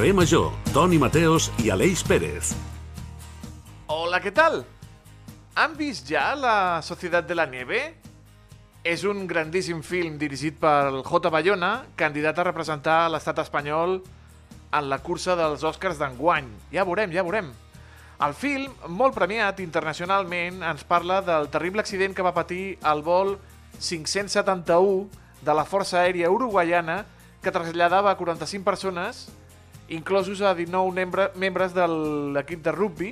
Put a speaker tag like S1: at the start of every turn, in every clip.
S1: Carrer Major, Toni Mateos i Aleix Pérez.
S2: Hola, ¿qué tal? ¿Han vist ja La Societat de la Nieve? És un grandíssim film dirigit per J. Bayona, candidat a representar l'estat espanyol en la cursa dels Oscars d'enguany. Ja veurem, ja veurem. El film, molt premiat internacionalment, ens parla del terrible accident que va patir el vol 571 de la Força Aèria Uruguaiana que traslladava 45 persones, inclosos a 19 membre, membres de l'equip de rugby,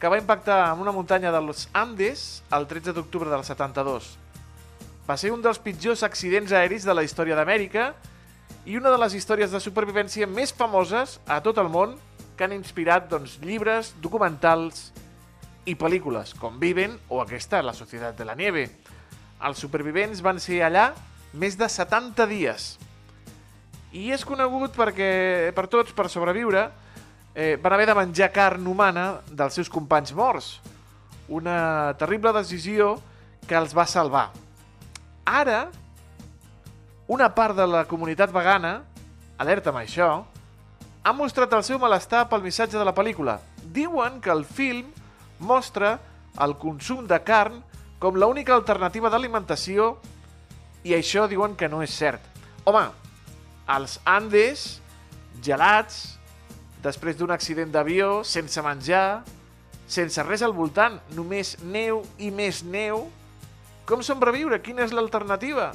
S2: que va impactar en una muntanya dels Andes el 13 d'octubre del 72. Va ser un dels pitjors accidents aèris de la història d'Amèrica i una de les històries de supervivència més famoses a tot el món que han inspirat doncs, llibres, documentals i pel·lícules, com Viven o aquesta, La Societat de la Nieve. Els supervivents van ser allà més de 70 dies. I és conegut perquè, per tots, per sobreviure, eh, van haver de menjar carn humana dels seus companys morts. Una terrible decisió que els va salvar. Ara, una part de la comunitat vegana, alerta amb això, ha mostrat el seu malestar pel missatge de la pel·lícula. Diuen que el film mostra el consum de carn com l'única alternativa d'alimentació i això diuen que no és cert. Home, els Andes, gelats, després d'un accident d'avió, sense menjar, sense res al voltant, només neu i més neu. Com sobreviure? Quina és l'alternativa?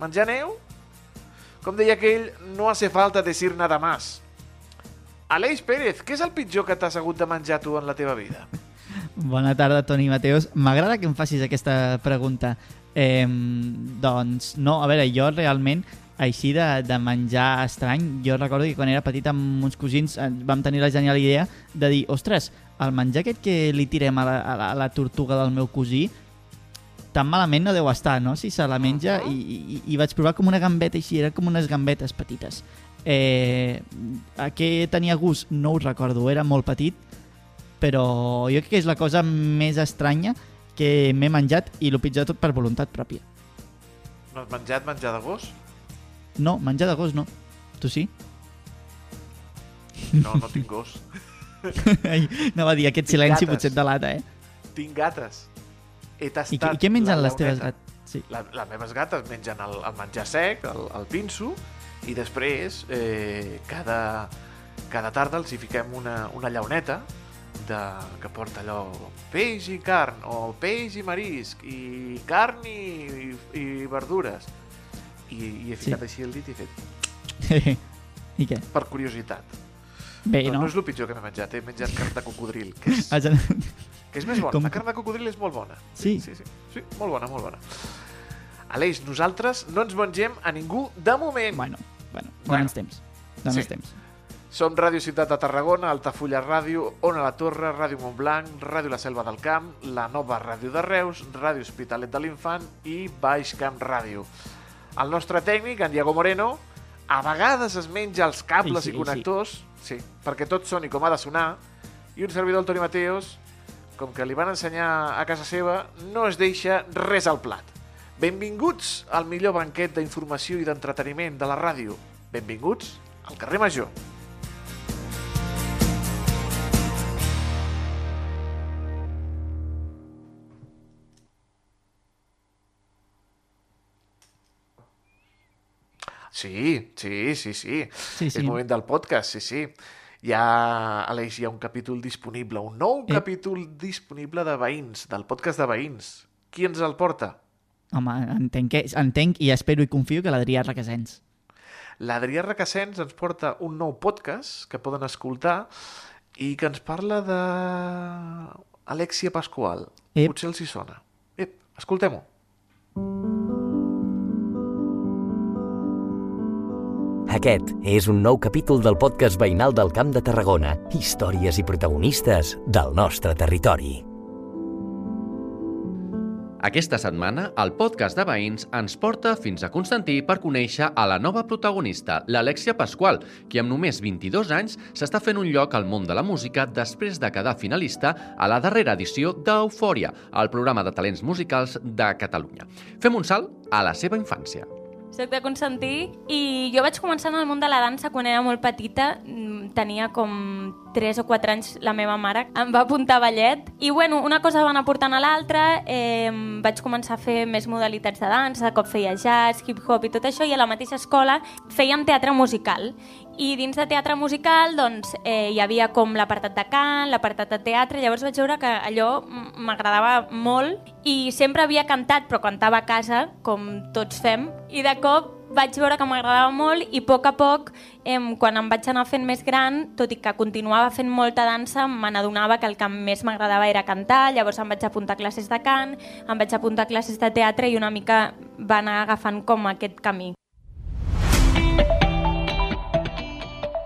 S2: Menjar neu? Com deia aquell, no hace falta decir nada más. Aleix Pérez, què és el pitjor que t'has hagut de menjar tu en la teva vida?
S3: Bona tarda, Toni Mateus. M'agrada que em facis aquesta pregunta. Eh, doncs, no, a veure, jo realment, així de, de menjar estrany, jo recordo que quan era petit amb uns cosins eh, vam tenir la genial idea de dir, ostres, el menjar aquest que li tirem a la, a la, a la tortuga del meu cosí tan malament no deu estar, no? Si se la menja i, i, i vaig provar com una gambeta així, eren com unes gambetes petites. Eh, a què tenia gust? No ho recordo, era molt petit, però jo crec que és la cosa més estranya que m'he menjat i el pitjor de tot per voluntat pròpia.
S2: No has menjat menjar de gos?
S3: No, menjar de gos no. Tu sí?
S2: No, no tinc gos.
S3: Ai, no va dir aquest silenci
S2: gates.
S3: potser et delata, eh?
S2: tinc gates. He tastat
S3: I, i què mengen les teves gates? Sí.
S2: La, les meves gates mengen el, el menjar sec, el, el pinso, i després eh, cada, cada tarda els hi fiquem una, una llauneta de, que porta allò peix i carn, o peix i marisc, i carn i, i, i verdures. I, i he ficat
S3: Sí.
S2: així el dit i he fet,
S3: I què?
S2: per curiositat.
S3: Bé,
S2: no,
S3: no?
S2: no és el pitjor que m'he menjat, he menjat carn de cocodril, que és, que és més bona.
S3: Com-
S2: La carn de cocodril és molt bona.
S3: Sí.
S2: Sí, sí, sí, molt bona, molt bona. Aleix, nosaltres no ens mengem a ningú de moment.
S3: Bueno, bueno,
S2: Bueno.
S3: dona'ns temps. Dona'ns
S2: Sí.
S3: temps.
S2: Som Ràdio Ciutat de Tarragona, Altafulla Ràdio, Ona la Torre, Ràdio Montblanc, Ràdio La Selva del Camp, la nova Ràdio de Reus, Ràdio Hospitalet de l'Infant i Baix Camp Ràdio. El nostre tècnic, en Diego Moreno, a vegades es menja els cables
S3: Sí,
S2: i
S3: sí,
S2: connectors, sí, perquè tot soni com ha de sonar, i un servidor, el Toni Mateos, com que li van ensenyar a casa seva, no es deixa res al plat. Benvinguts al millor banquet d'informació i d'entreteniment de la ràdio. Benvinguts al carrer Major. Sí, sí, sí, sí.
S3: Sí,
S2: És
S3: sí.
S2: moment del podcast, sí, sí. Hi ha, Aleix, hi ha un capítol disponible, un nou
S3: Eh.
S2: capítol disponible de Veïns, del podcast de Veïns. Qui ens el porta?
S3: Home, entenc, que, entenc i espero i confio que l'Adrià Requesens.
S2: L'Adrià Requesens ens porta un nou podcast que poden escoltar i que ens parla de Alexia Pasqual.
S3: Ep.
S2: Potser els hi sona. Ep, escoltem-ho.
S4: Aquest és un nou capítol del podcast veïnal del Camp de Tarragona. Històries i protagonistes del nostre territori.
S5: Aquesta setmana, el podcast de veïns ens porta fins a Constantí per conèixer a la nova protagonista, l'Alexia Pasqual, qui amb només 22 anys s'està fent un lloc al món de la música després de quedar finalista a la darrera edició d'Eufòria, el programa de talents musicals de Catalunya. Fem un salt a la seva infància.
S6: Soc de Constantí i jo vaig començar en el món de la dansa quan era molt petita. Mm, tenia com 3 o 4 anys la meva mare em va apuntar a ballet i bueno, una cosa va anar portant a l'altra eh, vaig començar a fer més modalitats de dansa, de cop feia jazz, hip-hop i tot això i a la mateixa escola fèiem teatre musical. I dins de teatre musical doncs, eh, hi havia com l'apartat de cant, l'apartat de teatre, llavors vaig veure que allò m'agradava molt i sempre havia cantat, però cantava a casa, com tots fem, i de cop vaig veure que m'agradava molt i a poc a poc, eh, quan em vaig anar fent més gran, tot i que continuava fent molta dansa, me n'adonava que el que més m'agradava era cantar, llavors em vaig apuntar a classes de cant, em vaig apuntar a classes de teatre i una mica va anar agafant com aquest camí.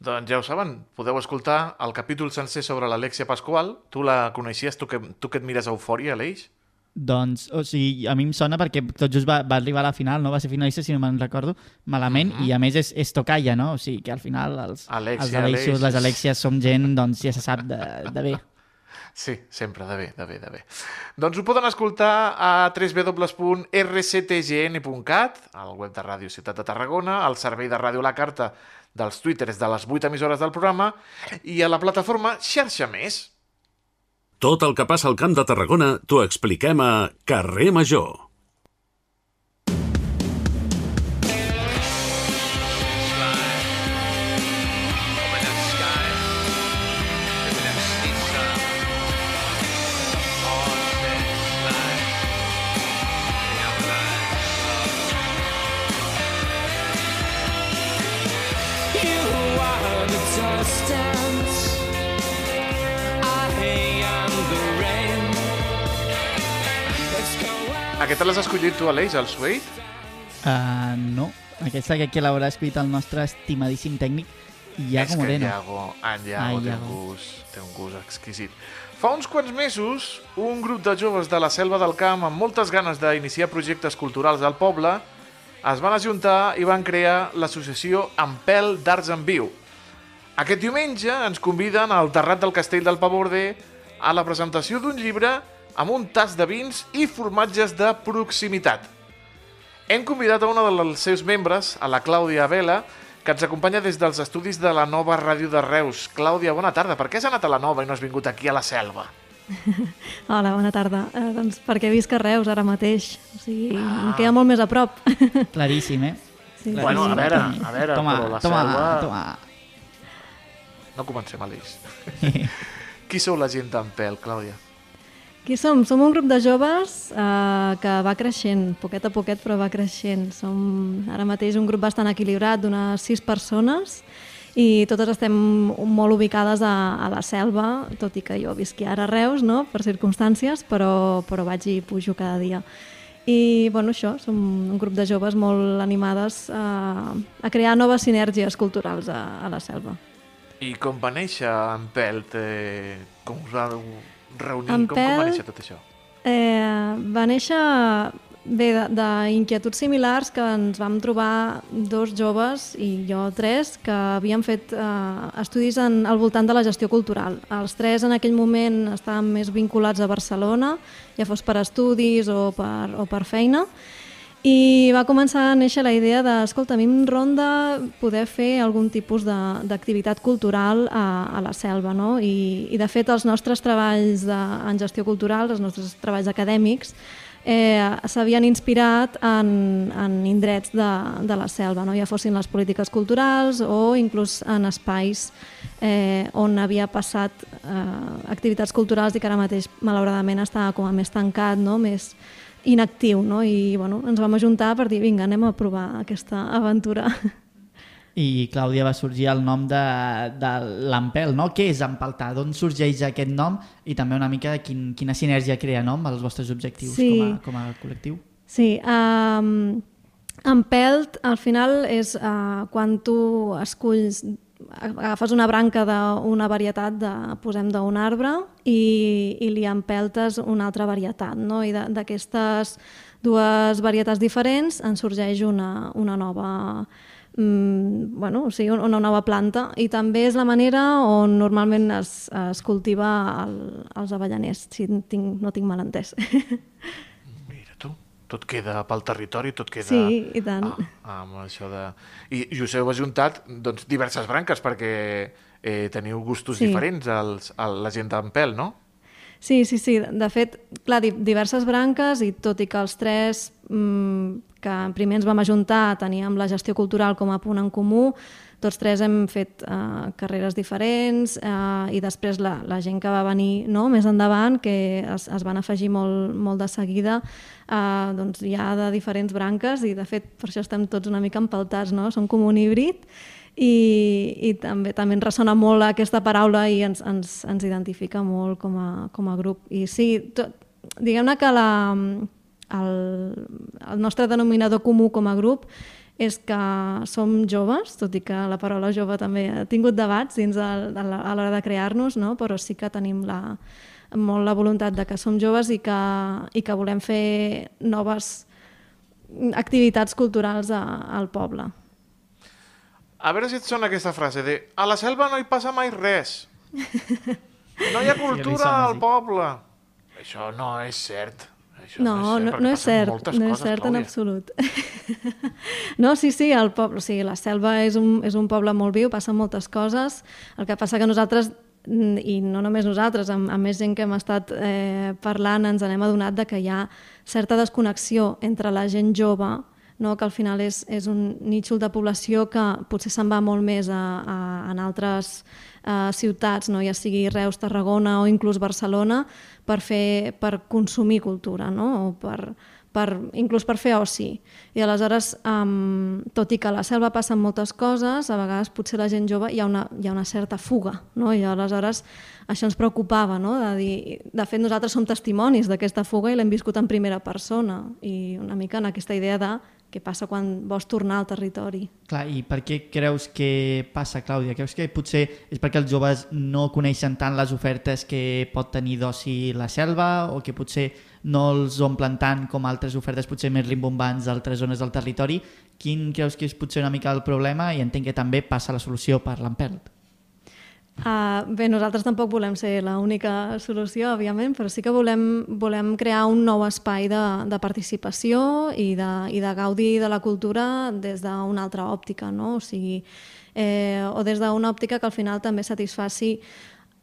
S2: Doncs ja ho saben, podeu escoltar el capítol sencer sobre l'Alexia Pasqual. Tu la coneixies, tu que, tu que et mires Eufòria, Aleix?
S3: Doncs, o sigui, a mi em sona perquè tot just va, va arribar a la final, no va ser finalista, si no me'n recordo malament, uh -huh. i a més és, és tocalla, no? O sigui, que al final els,
S2: Alexia,
S3: els Alexios,
S2: Aleix.
S3: les Alexies som gent, doncs ja se sap de, de bé.
S2: Sí, sempre, de bé, de bé, de bé. Doncs ho poden escoltar a www.rctgn.cat, al web de Ràdio Ciutat de Tarragona, al servei de Ràdio La Carta dels twitters de les 8 emissores del programa i a la plataforma Xarxa Més.
S1: Tot el que passa al Camp de Tarragona t'ho expliquem a Carrer Major.
S2: Aquesta l'has escollit tu, Aleix, el Suede?
S3: Uh, no, aquesta que, que l'haurà escrit el nostre estimadíssim tècnic, Iago
S2: És que
S3: Moreno.
S2: Iago, en Iago,
S3: Ai,
S2: té, un
S3: Iago.
S2: gust, té un gust exquisit. Fa uns quants mesos, un grup de joves de la Selva del Camp amb moltes ganes d'iniciar projectes culturals al poble es van ajuntar i van crear l'associació Ampel d'Arts en Viu. Aquest diumenge ens conviden al Terrat del Castell del Pavorde a la presentació d'un llibre amb un tas de vins i formatges de proximitat. Hem convidat a una dels seus membres, a la Clàudia Vela, que ens acompanya des dels estudis de la nova ràdio de Reus. Clàudia, bona tarda. Per què has anat a la nova i no has vingut aquí a la selva?
S7: Hola, bona tarda. Eh, doncs perquè visc a Reus ara mateix. O sigui, ah. em queda molt més a prop.
S3: Claríssim, eh?
S7: Sí,
S2: Bueno, a veure, a veure,
S3: toma,
S2: però la
S3: toma,
S2: selva...
S3: toma.
S2: No comencem, Aleix. Qui sou la gent d'en Pèl, Clàudia?
S7: Qui som? Som un grup de joves eh, que va creixent, poquet a poquet, però va creixent. Som ara mateix un grup bastant equilibrat, d'unes sis persones, i totes estem molt ubicades a, a la selva, tot i que jo visqui ara a Reus, no?, per circumstàncies, però, però vaig i pujo cada dia. I, bueno, això, som un grup de joves molt animades a, a crear noves sinergies culturals a, a la selva.
S2: I com va néixer en Pèl? Te... Com us va reunir?
S7: En
S2: Com, com va néixer tot això?
S7: Eh, va néixer bé d'inquietuds similars que ens vam trobar dos joves i jo tres que havien fet eh, estudis en, al voltant de la gestió cultural. Els tres en aquell moment estàvem més vinculats a Barcelona, ja fos per estudis o per, o per feina, i va començar a néixer la idea de, escolta, a mi em ronda poder fer algun tipus d'activitat cultural a, a la selva, no? I, I de fet els nostres treballs de, en gestió cultural, els nostres treballs acadèmics, eh, s'havien inspirat en, en indrets de, de la selva, no? ja fossin les polítiques culturals o inclús en espais eh, on havia passat eh, activitats culturals i que ara mateix malauradament estava com a més tancat, no? més inactiu, no? i bueno, ens vam ajuntar per dir, vinga, anem a provar aquesta aventura.
S3: I Clàudia va sorgir el nom de, de l'Ampel, no? Què és Empaltar? D'on sorgeix aquest nom? I també una mica quin, quina sinergia crea no? amb els vostres objectius
S7: Sí.
S3: com, a, com a col·lectiu.
S7: Sí, um, Empelt al final és uh, quan tu esculls agafes una branca d'una varietat, de, posem d'un arbre, i, i li empeltes una altra varietat, no? I d'aquestes dues varietats diferents en sorgeix una, una nova mm, bueno, o sigui, una nova planta i també és la manera on normalment es, es cultiva el, els avellaners, si tinc, no tinc mal entès.
S2: Tot queda pel territori, tot queda...
S7: Sí, i tant.
S2: Ah, amb això de... I, i us heu ajuntat doncs, diverses branques perquè eh, teniu gustos
S7: Sí.
S2: diferents als, a la gent d'en pèl, no?
S7: Sí, sí, sí. De fet, clar, di- diverses branques i tot i que els tres mmm, que primer ens vam ajuntar teníem la gestió cultural com a punt en comú, tots tres hem fet uh, carreres diferents uh, i després la, la gent que va venir no, més endavant, que es, es van afegir molt, molt de seguida, uh, doncs ha de diferents branques i de fet per això estem tots una mica empaltats, no? som com un híbrid i, i també també ens ressona molt aquesta paraula i ens, ens, ens identifica molt com a, com a grup. I sí, diguem-ne que la, el, el nostre denominador comú com a grup és que som joves, tot i que la paraula jove també ha tingut debats dins el, a la- a l'hora de crear-nos, no? però sí que tenim la, molt la voluntat de que som joves i que, i que volem fer noves activitats culturals a, al poble.
S2: A veure si et sona aquesta frase de a la selva no hi passa mai res. No hi ha cultura al poble. Això no és cert. Això
S7: No, no, no és cert,
S2: moltes
S7: no és
S2: coses,
S7: cert en absolut. no, sí, sí, el poble, o sigui, la selva és un, és un poble molt viu, passen moltes coses. El que passa que nosaltres, i no només nosaltres, amb, amb més gent que hem estat eh, parlant, ens n'hem adonat de que hi ha certa desconnexió entre la gent jove, no? que al final és, és un nítxol de població que potser se'n va molt més a, a, en altres eh, ciutats, no? ja sigui Reus, Tarragona o inclús Barcelona, per, fer, per consumir cultura, no? o per, per, inclús per fer oci. I aleshores, um, tot i que a la selva passen moltes coses, a vegades potser la gent jove hi ha una, hi ha una certa fuga, no? i aleshores això ens preocupava, no? de, dir, de fet nosaltres som testimonis d'aquesta fuga i l'hem viscut en primera persona, i una mica en aquesta idea de què passa quan vols tornar al territori.
S3: Clar, i per què creus que passa, Clàudia? Creus que potser és perquè els joves no coneixen tant les ofertes que pot tenir d'oci la selva o que potser no els omplen tant com altres ofertes potser més rimbombants d'altres zones del territori? Quin creus que és potser una mica el problema i entenc que també passa la solució per l'Empelt?
S7: Uh, bé, nosaltres tampoc volem ser l'única solució, òbviament, però sí que volem, volem crear un nou espai de, de participació i de, i de gaudi de la cultura des d'una altra òptica, no? o, sigui, eh, o des d'una òptica que al final també satisfaci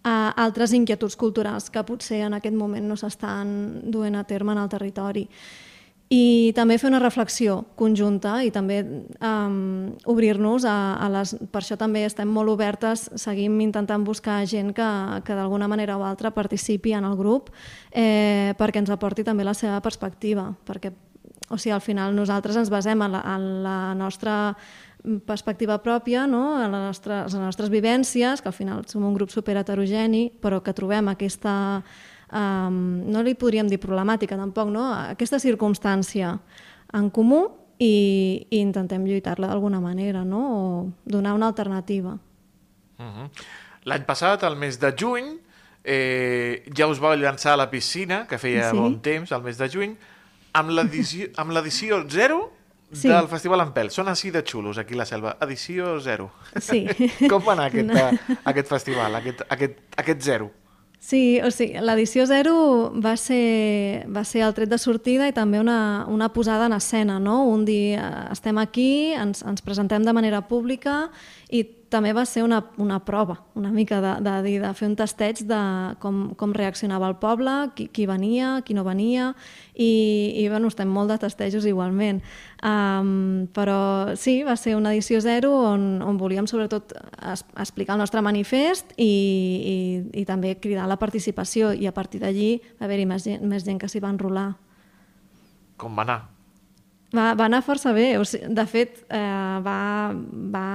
S7: a altres inquietuds culturals que potser en aquest moment no s'estan duent a terme en el territori. I també fer una reflexió conjunta i també um, obrir-nos a, a les... Per això també estem molt obertes, seguim intentant buscar gent que, que d'alguna manera o altra participi en el grup eh, perquè ens aporti també la seva perspectiva, perquè o sigui, al final nosaltres ens basem en la, en la nostra perspectiva pròpia, no? en les nostres, les nostres vivències, que al final som un grup super heterogeni, però que trobem aquesta um, no li podríem dir problemàtica tampoc, no? aquesta circumstància en comú i, i intentem lluitar-la d'alguna manera, no? o donar una alternativa.
S2: Mhm. L'any passat, al mes de juny, eh, ja us vau llançar a la piscina, que feia
S7: Sí.
S2: bon temps, al mes de juny, amb l'edició amb l'edició 0
S7: Sí.
S2: del Festival Ampel. Són així de xulos, aquí a la selva. Edició 0.
S7: Sí.
S2: Com va anar aquest,
S7: No.
S2: no. aquest festival, aquest, aquest, aquest 0?
S7: Sí, o sigui, l'edició 0 va ser, va ser el tret de sortida i també una, una posada en escena, no? Un dir, eh, estem aquí, ens, ens presentem de manera pública i també va ser una, una prova, una mica de, de, dir, de fer un tasteig de com, com reaccionava el poble, qui, qui venia, qui no venia, i, i bueno, estem molt de tastejos igualment. Um, però sí, va ser una edició zero on, on volíem sobretot es, explicar el nostre manifest i, i, i també cridar la participació i a partir d'allí va haver-hi més, gent, més gent que s'hi va enrolar.
S2: Com va anar?
S7: Va, va anar força bé, o sigui, de fet eh, va, va,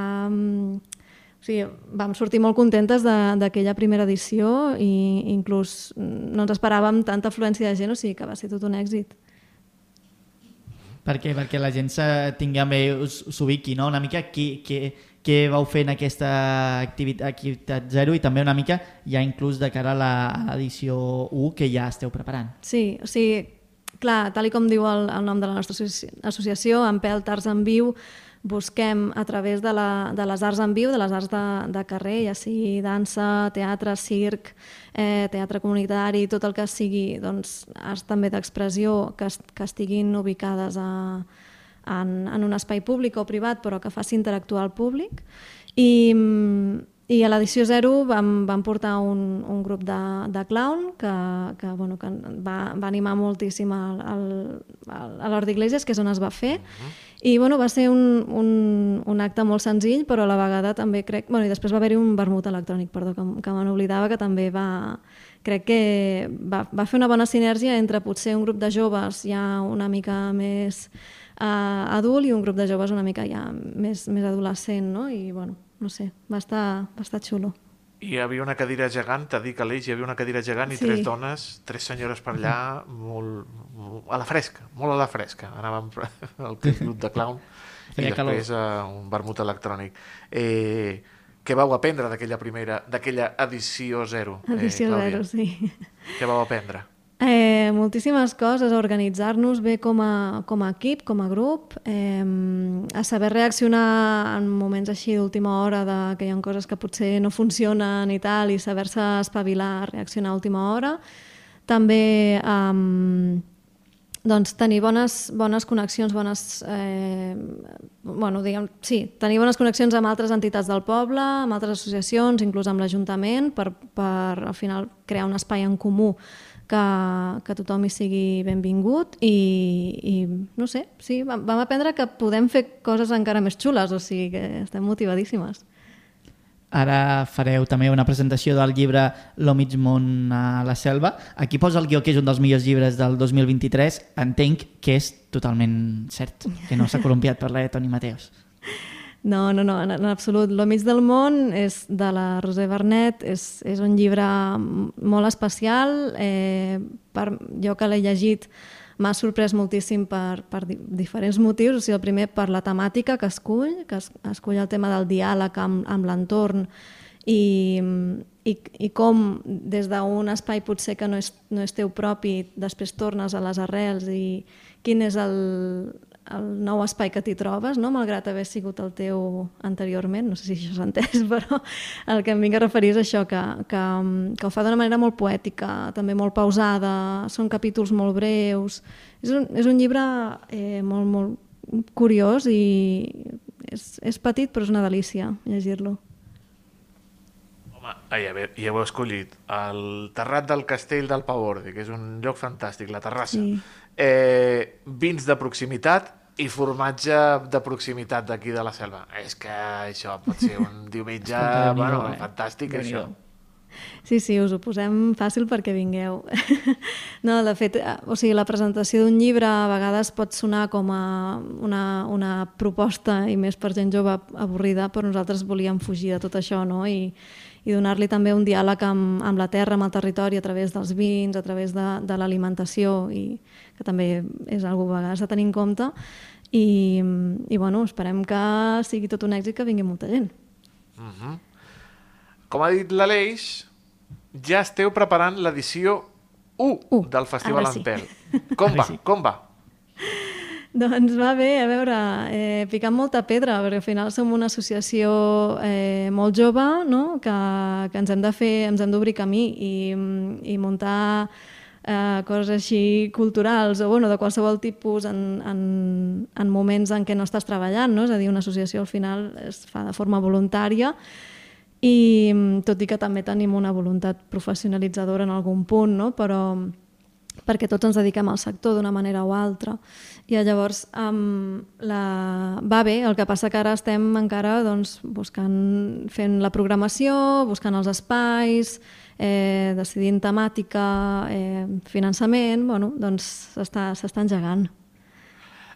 S7: o sigui, vam sortir molt contentes de- d'aquella primera edició i inclús mm, no ens esperàvem tanta afluència de gent, o sigui que va ser tot un èxit.
S3: Perquè, perquè la gent se tingui bé, s'ubiqui, no? Una mica qui, qui, què vau fer en aquesta activitat, activitat zero i també una mica ja inclús de cara a l'edició 1 que ja esteu preparant.
S7: Sí, o sigui, clar, tal i com diu el, el nom de la nostra associ- associació, en Pèl Arts en Viu, busquem a través de, la, de les arts en viu, de les arts de, de carrer, ja sigui dansa, teatre, circ, eh, teatre comunitari, tot el que sigui doncs, arts també d'expressió que, que estiguin ubicades a, en, en un espai públic o privat, però que faci interactuar el públic. I, mm, i a l'edició 0 vam, vam portar un, un grup de, de clown que, que, bueno, que va, va animar moltíssim al, al, a l'Hort d'Iglésies, que és on es va fer, i bueno, va ser un, un, un acte molt senzill, però a la vegada també crec... Bueno, i després va haver-hi un vermut electrònic, perdó, que, que me n'oblidava, que també va... Crec que va, va fer una bona sinergia entre potser un grup de joves ja una mica més uh, adult i un grup de joves una mica ja més, més adolescent, no? I, bueno, no sé, va estar, va estar xulo.
S2: Hi havia una cadira gegant, t'ha dit que l'Eix, hi havia una cadira gegant i
S7: Sí.
S2: tres dones, tres senyores per allà, molt, molt a la fresca, molt a la fresca. Anàvem al club de clown i
S3: Feia calor.
S2: després a un vermut electrònic. Eh, què vau aprendre d'aquella primera, d'aquella edició zero?
S7: Edició
S2: eh, Clàudia?
S7: zero, sí.
S2: Què vau aprendre?
S7: Eh, moltíssimes coses, organitzar-nos bé com a, com a equip, com a grup, eh, a saber reaccionar en moments així d'última hora, de, que hi ha coses que potser no funcionen i tal, i saber-se espavilar, reaccionar a última hora. També eh, doncs, tenir bones, bones connexions, bones, eh, bueno, diguem, sí, tenir bones connexions amb altres entitats del poble, amb altres associacions, inclús amb l'Ajuntament, per, per al final crear un espai en comú que, que tothom hi sigui benvingut i, i no sé, sí, vam, vam aprendre que podem fer coses encara més xules, o sigui que estem motivadíssimes.
S3: Ara fareu també una presentació del llibre Lo mig món a la selva. Aquí posa el guió que és un dels millors llibres del 2023. Entenc que és totalment cert, que no s'ha columpiat per la Toni Mateos.
S7: No, no, no, en, absolut. Lo mig del món és de la Roser Bernet, és, és un llibre molt especial. Eh, per, jo que l'he llegit m'ha sorprès moltíssim per, per di diferents motius. O sigui, el primer per la temàtica que escull, que es, escull el tema del diàleg amb, amb l'entorn i, i, i com des d'un espai potser que no és, no és teu propi, després tornes a les arrels i quin és el, el nou espai que t'hi trobes, no? malgrat haver sigut el teu anteriorment, no sé si això s'ha entès, però el que em vinc a referir és això, que, que, que ho fa d'una manera molt poètica, també molt pausada, són capítols molt breus, és un, és un llibre eh, molt, molt curiós i és, és petit però és una delícia llegir-lo.
S2: Home, ai, a veure, i heu escollit el Terrat del Castell del Pavordi, que és un lloc fantàstic, la terrassa.
S7: Sí.
S2: Eh, vins de proximitat i formatge de proximitat d'aquí de la selva. És que això pot ser un diumenge bueno,
S3: eh?
S2: fantàstic, això.
S7: Sí, sí, us ho posem fàcil perquè vingueu. No, de fet, eh, o sigui, la presentació d'un llibre a vegades pot sonar com a una, una proposta i més per gent jove avorrida, però nosaltres volíem fugir de tot això no? i, i donar-li també un diàleg amb, amb la terra, amb el territori, a través dels vins, a través de, de l'alimentació, i que també és una a vegades a tenir en compte. I, i bueno, esperem que sigui tot un èxit que vingui molta gent.
S2: Com ha dit l'Aleix, ja esteu preparant l'edició 1
S7: U,
S2: del Festival
S7: sí.
S2: Ampel. Com va? Com va?
S7: Doncs va bé, a veure, eh, picant molta pedra, perquè al final som una associació eh, molt jove, no? que, que ens hem de fer, ens hem d'obrir camí i, i muntar eh, coses així culturals o bueno, de qualsevol tipus en, en, en moments en què no estàs treballant, no? és a dir, una associació al final es fa de forma voluntària i tot i que també tenim una voluntat professionalitzadora en algun punt, no? però perquè tots ens dediquem al sector d'una manera o altra. I llavors um, la... va bé, el que passa que ara estem encara doncs, buscant, fent la programació, buscant els espais, eh, decidint temàtica, eh, finançament, bueno, doncs s'està engegant.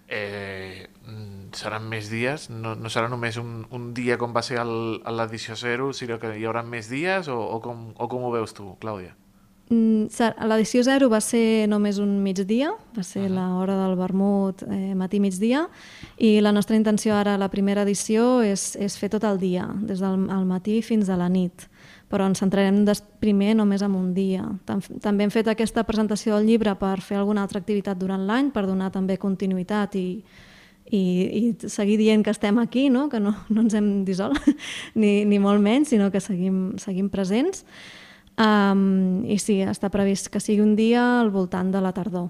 S2: Eh, mm, seran més dies? No, no serà només un, un dia com va ser l'edició 0, sinó que hi haurà més dies? O, o, com, o com ho veus tu, Clàudia?
S7: Mm, ser- L'edició 0 va ser només un migdia, va ser l'hora del vermut eh, matí-migdia, i la nostra intenció ara, la primera edició, és, és fer tot el dia, des del al matí fins a la nit però ens centrarem des, primer només en un dia. Tam també hem fet aquesta presentació del llibre per fer alguna altra activitat durant l'any, per donar també continuïtat i, i, i seguir dient que estem aquí, no? que no, no ens hem dissolt, ni, ni molt menys, sinó que seguim, seguim presents. Um, I sí, està previst que sigui un dia al voltant de la tardor.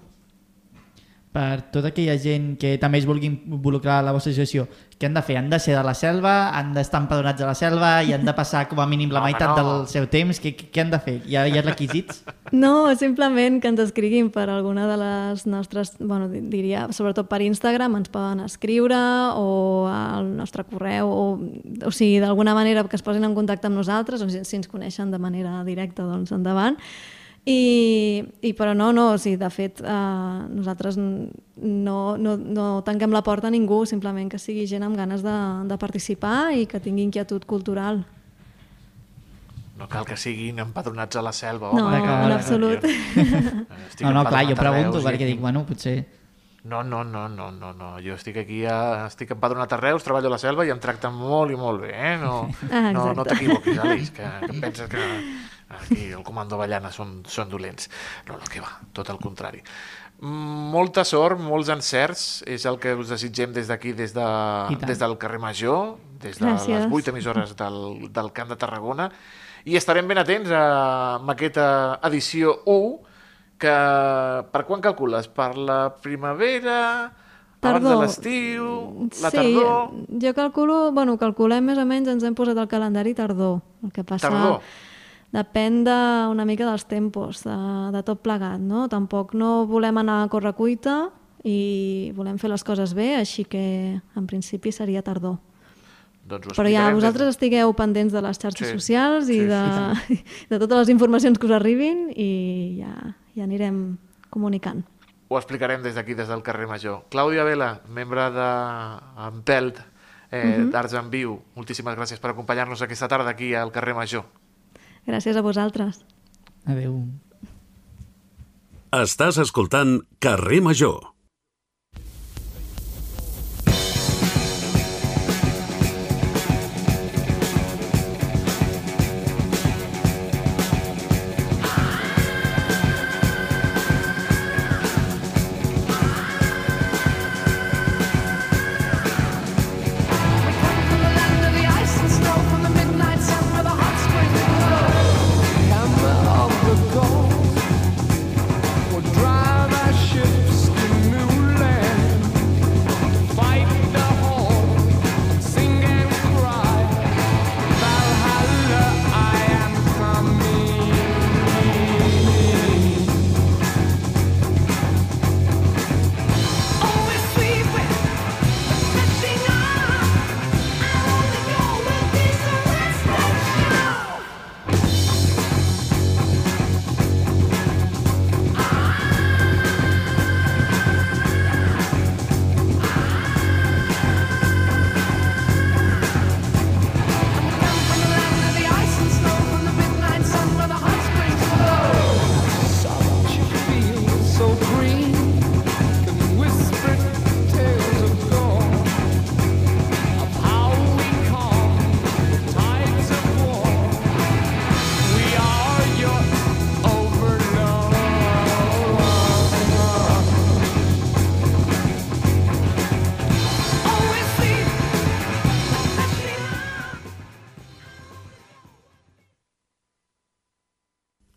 S3: Per tota aquella gent que també es vulgui involucrar a la vostra associació, què han de fer? Han de ser de la selva? Han d'estar empadronats a la selva? I han de passar com a mínim la
S2: Home,
S3: meitat
S2: no.
S3: del seu temps? Què, què han de fer? Hi ha, hi ha requisits?
S7: No, simplement que ens escriguin per alguna de les nostres, bueno, di- diria, sobretot per Instagram, ens poden escriure o al nostre correu, o, o sigui, d'alguna manera que es posin en contacte amb nosaltres, o si, si ens coneixen de manera directa, doncs endavant. I, i però no, no, o sigui, de fet, eh, nosaltres no, no, no tanquem la porta a ningú, simplement que sigui gent amb ganes de, de participar i que tingui inquietud cultural.
S2: No cal que siguin empadronats a la selva.
S7: No,
S2: home.
S3: en
S7: absolut.
S2: Jo estic
S3: No, no, clar, jo pregunto,
S2: Reus i
S3: perquè
S2: aquí-
S3: dic, bueno, potser...
S2: No, no, no, no, no, no. Jo estic aquí, a... estic empadronat a Reus, treballo a la selva i em tracten molt i molt bé, eh? No,
S7: Ah,
S2: no, no t'equivoquis, Alice, que, que penses que aquí el comando Ballana són, són dolents. No, no, que va, tot el contrari. Molta sort, molts encerts, és el que us desitgem des d'aquí, des, de, des del carrer Major, des de
S7: Gràcies.
S2: les 8 emissores del, del Camp de Tarragona, i estarem ben atents a aquesta edició 1, que per quan calcules? Per la primavera, abans de
S7: Tardor.
S2: l'estiu, la
S7: sí,
S2: tardor...
S7: jo calculo, bueno, calculem més o menys, ens hem posat el calendari tardor. El que passa
S2: Tardor.
S7: Depèn de, una mica dels tempos, de, de tot plegat, no? Tampoc no volem anar a correcuita i volem fer les coses bé, així que en principi seria tardor.
S2: Doncs
S7: Però ja vosaltres
S2: des
S7: estigueu pendents de les xarxes
S2: Sí,
S7: socials i
S2: sí,
S7: de, de totes les informacions que us arribin i ja, ja anirem comunicant.
S2: Ho explicarem des d'aquí, des del carrer Major. Clàudia Vela, membre de Empelt, eh,
S7: Mhm.
S2: d'Arts en Viu, moltíssimes gràcies per acompanyar-nos aquesta tarda aquí al carrer Major.
S7: Gràcies a vosaltres.
S3: Adéu.
S1: Estàs escoltant Carrer Major.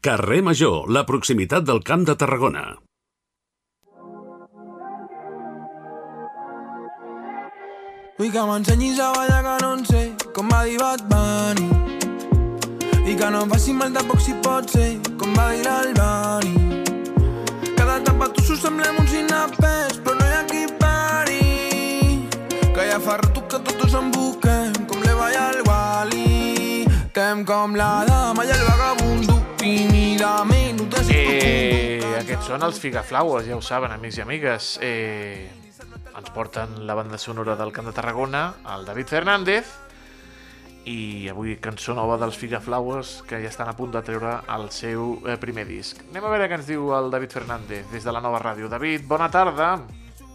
S1: Carrer Major, la proximitat del Camp de Tarragona.
S8: Vull que m'ensenyis a ballar que no en sé com va dir Bunny. I que no em faci mal tampoc si pot ser com va dir l'Albani. Cada etapa tu s'ho semblem uns inapers però no hi ha qui pari. Que ja fa rato que tots en busquem com l'Eva i el Wally Tem com la dama i el vagabundo
S2: Eh, aquests són els Figaflowers, ja ho saben, amics i amigues. Eh, ens porten la banda sonora del Camp de Tarragona, el David Fernández, i avui cançó nova dels Figaflowers que ja estan a punt de treure el seu eh, primer disc. Anem a veure què ens diu el David Fernández des de la nova ràdio. David, bona tarda.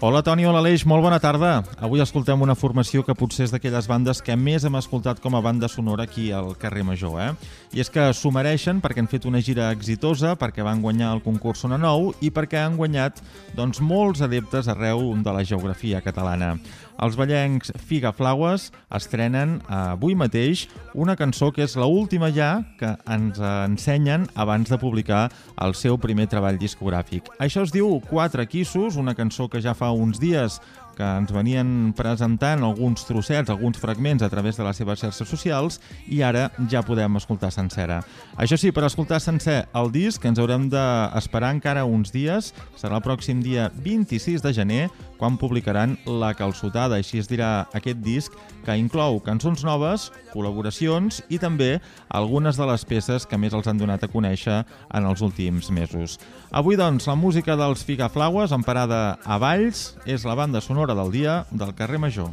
S9: Hola Toni, hola Aleix, molt bona tarda. Avui escoltem una formació que potser és d'aquelles bandes que més hem escoltat com a banda sonora aquí al carrer Major, eh? I és que s'ho mereixen perquè han fet una gira exitosa, perquè van guanyar el concurs Sona Nou i perquè han guanyat doncs, molts adeptes arreu de la geografia catalana. Els ballencs Figa Flowers estrenen avui mateix una cançó que és l'última ja que ens ensenyen abans de publicar el seu primer treball discogràfic. Això es diu Quatre Quissos, una cançó que ja fa uns dies que ens venien presentant alguns trossets, alguns fragments a través de les seves xarxes socials i ara ja podem escoltar sencera. Això sí, per escoltar sencer el disc ens haurem d'esperar encara uns dies, serà el pròxim dia 26 de gener, quan publicaran La Calçotada, així es dirà aquest disc, que inclou cançons noves, col·laboracions i també algunes de les peces que més els han donat a conèixer en els últims mesos. Avui, doncs, la música dels Figaflaues, emparada a Valls, és la banda sonora del dia del carrer Major.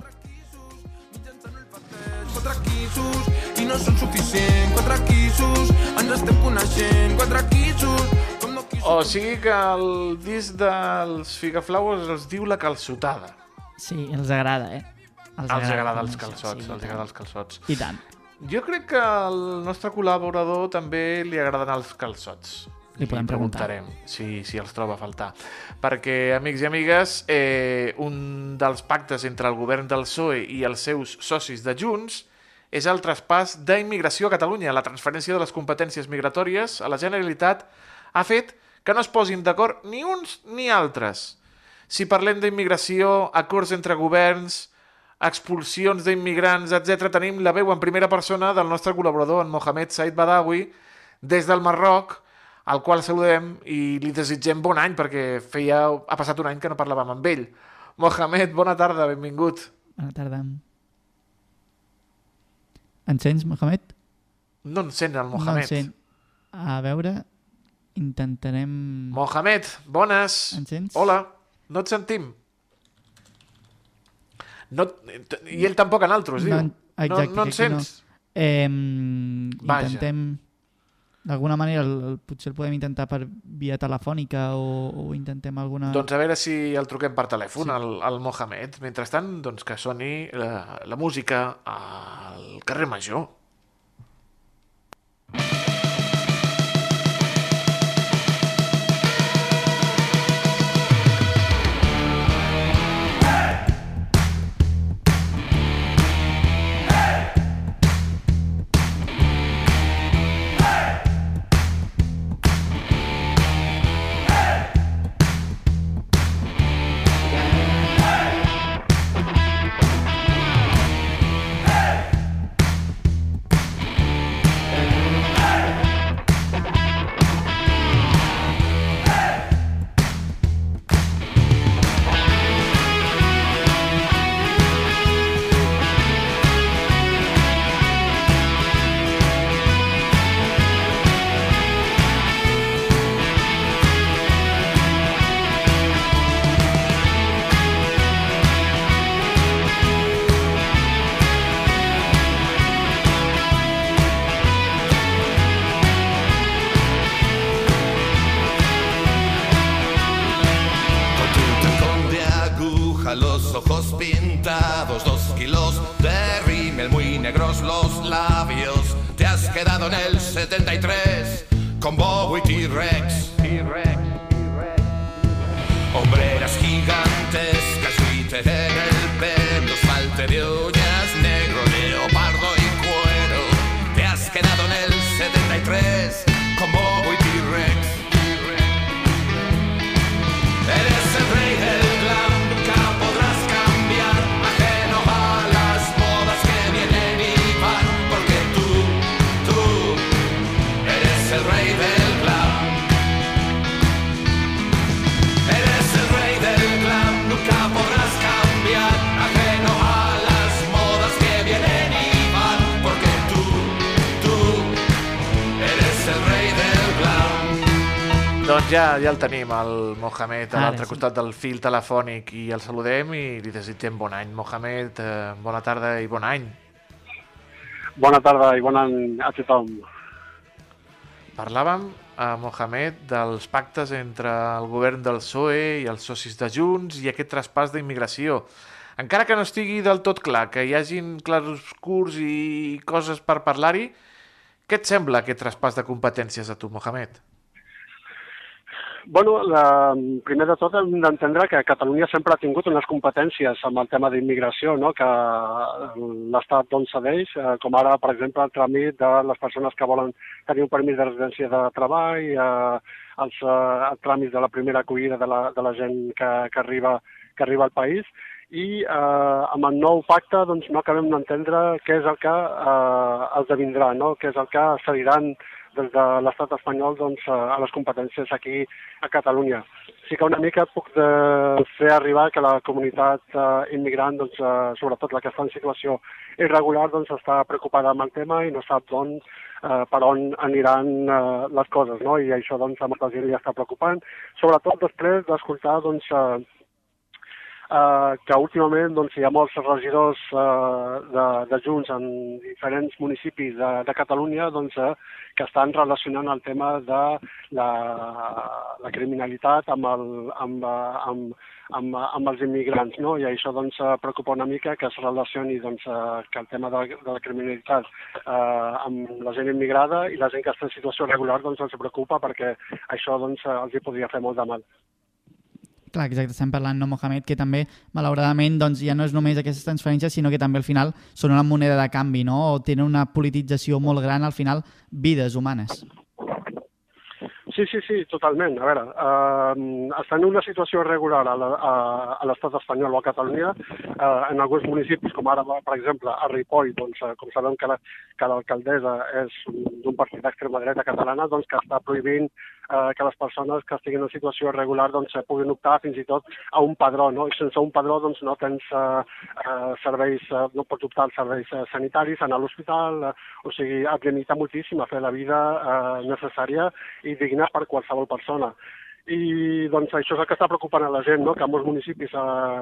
S8: Quatre quissos i no són suficients. Quatre quissos, ens estem coneixent. Quatre quissos...
S2: O sigui que el disc dels Figaflowers els diu La Calçotada.
S3: Sí, els agrada, eh?
S2: Els agrada els
S3: sí,
S2: calçots,
S3: sí,
S2: els agrada els calçots.
S3: I tant.
S2: Jo crec que al nostre col·laborador també li agraden els calçots.
S3: Li podem preguntar.
S2: preguntarem si, si els troba a faltar. Perquè, amics i amigues, eh, un dels pactes entre el govern del PSOE i els seus socis de Junts és el traspàs d'immigració a Catalunya. La transferència de les competències migratòries a la Generalitat ha fet que no es posin d'acord ni uns ni altres. Si parlem d'immigració, acords entre governs, expulsions d'immigrants, etc. Tenim la veu en primera persona del nostre col·laborador, en Mohamed Said Badawi, des del Marroc, al qual saludem i li desitgem bon any, perquè feia, ha passat un any que no parlàvem amb ell. Mohamed, bona tarda, benvingut.
S3: Bona tarda. Encens, Mohamed?
S2: No encén el
S3: No
S2: Mohamed.
S3: encén. A veure, intentarem...
S2: Mohamed, bones. Hola, no et sentim. No, I ell tampoc en altres, diu.
S3: No, exacte,
S2: no, no en
S3: que no.
S2: sents?
S3: Eh,
S2: Vaja.
S3: intentem... D'alguna manera, el, el, potser el podem intentar per via telefònica o, o intentem alguna...
S2: Doncs a veure si el truquem per telèfon, sí. al, al Mohamed. Mentrestant, doncs que soni la, la música al carrer Major.
S10: Quedado en el 73 con Bowie T-Rex.
S2: Ja, ja el tenim, el Mohamed, a l'altre
S3: sí.
S2: costat del fil telefònic i el saludem i li desitgem bon any. Mohamed, eh, bona tarda i bon any.
S11: Bona tarda i bona nit a tothom.
S2: Parlàvem, a Mohamed, dels pactes entre el govern del PSOE i els socis de Junts i aquest traspàs d'immigració. Encara que no estigui del tot clar, que hi hagin claroscurs i coses per parlar-hi, què et sembla aquest traspàs de competències a tu, Mohamed?
S11: Bueno, la, primer de tot hem d'entendre que Catalunya sempre ha tingut unes competències amb el tema d'immigració, no? que l'Estat doncs cedeix, eh, com ara, per exemple, el tràmit de les persones que volen tenir un permís de residència de treball, eh, els, eh, el tràmit de la primera acollida de la, de la gent que, que, arriba, que arriba al país, i eh, amb el nou pacte doncs, no acabem d'entendre què és el que eh, esdevindrà, no? què és el que cediran des de l'estat espanyol doncs, a les competències aquí a Catalunya. Sí que una mica puc de fer arribar que la comunitat eh, immigrant, doncs, eh, sobretot la que està en situació irregular, doncs, està preocupada amb el tema i no sap doncs, eh, per on aniran eh, les coses, no? i això doncs, a molta gent li està preocupant, sobretot després d'escoltar doncs, eh, eh, que últimament doncs, hi ha molts regidors eh, de, de Junts en diferents municipis de, de Catalunya doncs, eh, que estan relacionant el tema de la, la criminalitat amb, el, amb, amb, amb, amb els immigrants, no? i això doncs, preocupa una mica que es relacioni doncs, eh, que el tema de, de la criminalitat eh, amb la gent immigrada i la gent que està en situació regular doncs, els preocupa perquè això doncs, els hi podria fer molt de mal.
S3: Clar, exacte, estem parlant, no, Mohamed, que també, malauradament, doncs, ja no és només aquestes transferències, sinó que també al final són una moneda de canvi, no? O tenen una politització molt gran, al final, vides humanes.
S11: Sí, sí, sí, totalment. A veure, eh, estan en una situació irregular a l'estat espanyol o a Catalunya, eh, en alguns municipis, com ara, per exemple, a Ripoll, doncs, eh, com sabem que l'alcaldessa la, és d'un partit d'extrema dreta catalana, doncs que està prohibint eh, que les persones que estiguin en situació irregular doncs, puguin optar fins i tot a un padró, no? I sense un padró doncs, no tens eh, eh, serveis, eh, no pots optar als serveis eh, sanitaris, anar a l'hospital, eh, o sigui, et limita moltíssim a fer la vida eh, necessària i digna per qualsevol persona. I doncs això és el que està preocupant a la gent, no? que molts municipis eh,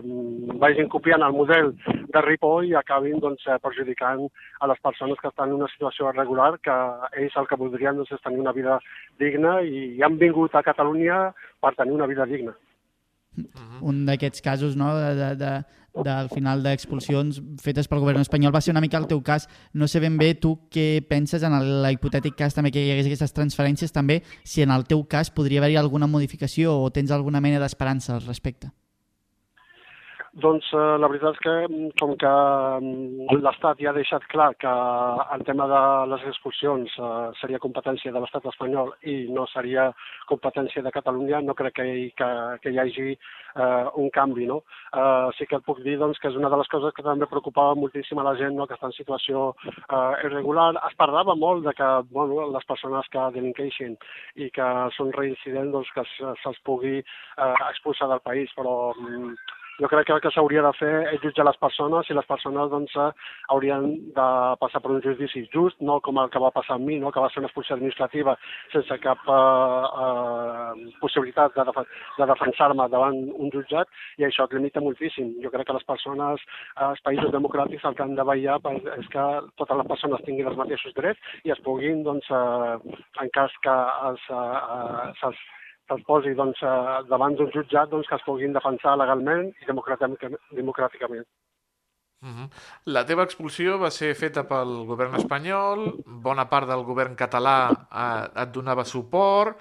S11: vagin copiant el model de Ripoll i acabin doncs, eh, perjudicant a les persones que estan en una situació irregular, que ells el que voldrien doncs, és tenir una vida digna i han vingut a Catalunya per tenir una vida digna.
S3: Un d'aquests casos no, de, de, de, del final d'expulsions fetes pel govern espanyol va ser una mica el teu cas. No sé ben bé tu què penses en el, el hipotètic cas també que hi hagués aquestes transferències, també si en el teu cas podria haver-hi alguna modificació o tens alguna mena d'esperança al respecte.
S11: Doncs eh, la veritat és que mm, com que mm, l'Estat ja ha deixat clar que el tema de les expulsions eh, seria competència de l'Estat espanyol i no seria competència de Catalunya, no crec que que, que hi hagi eh, un canvi. No? Eh, sí que et puc dir doncs, que és una de les coses que també preocupava moltíssim a la gent no? que està en situació eh, irregular. Es parlava molt de que bueno, les persones que delinqueixin i que són reincidents doncs, que se'ls pugui eh, expulsar del país, però mm, jo crec que el que s'hauria de fer és jutjar les persones i les persones doncs, eh, haurien de passar per un judici just, no com el que va passar amb mi, no? que va ser una expulsió administrativa sense cap eh, eh, possibilitat de, def de defensar-me davant un jutjat i això et limita moltíssim. Jo crec que les persones, als països democràtics el que han de vetllar és que totes les persones tinguin els mateixos drets i es puguin, doncs, eh, en cas que eh, se'ls posi doncs, eh, davant d'un jutjat doncs, que es puguin defensar legalment i democràticament.
S2: Uh -huh. La teva expulsió va ser feta pel govern espanyol, bona part del govern català eh, et donava suport.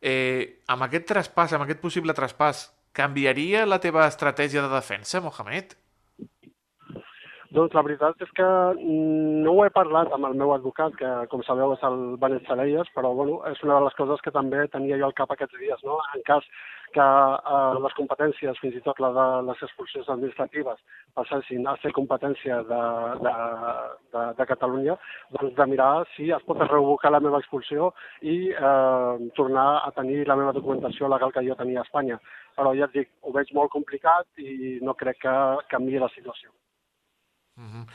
S2: Eh, amb aquest traspàs, amb aquest possible traspàs, canviaria la teva estratègia de defensa, Mohamed?
S11: Doncs la veritat és que mm, no ho he parlat amb el meu advocat, que com sabeu és el Benet Salelles, però bueno, és una de les coses que també tenia jo al cap aquests dies, no? En cas que eh, les competències, fins i tot la de les expulsions administratives, passessin a ser competència de, de, de, de Catalunya, doncs de mirar si es pot revocar la meva expulsió i eh, tornar a tenir la meva documentació legal que jo tenia a Espanya. Però ja et dic, ho veig molt complicat i no crec que canvi la situació.
S2: Uh -huh.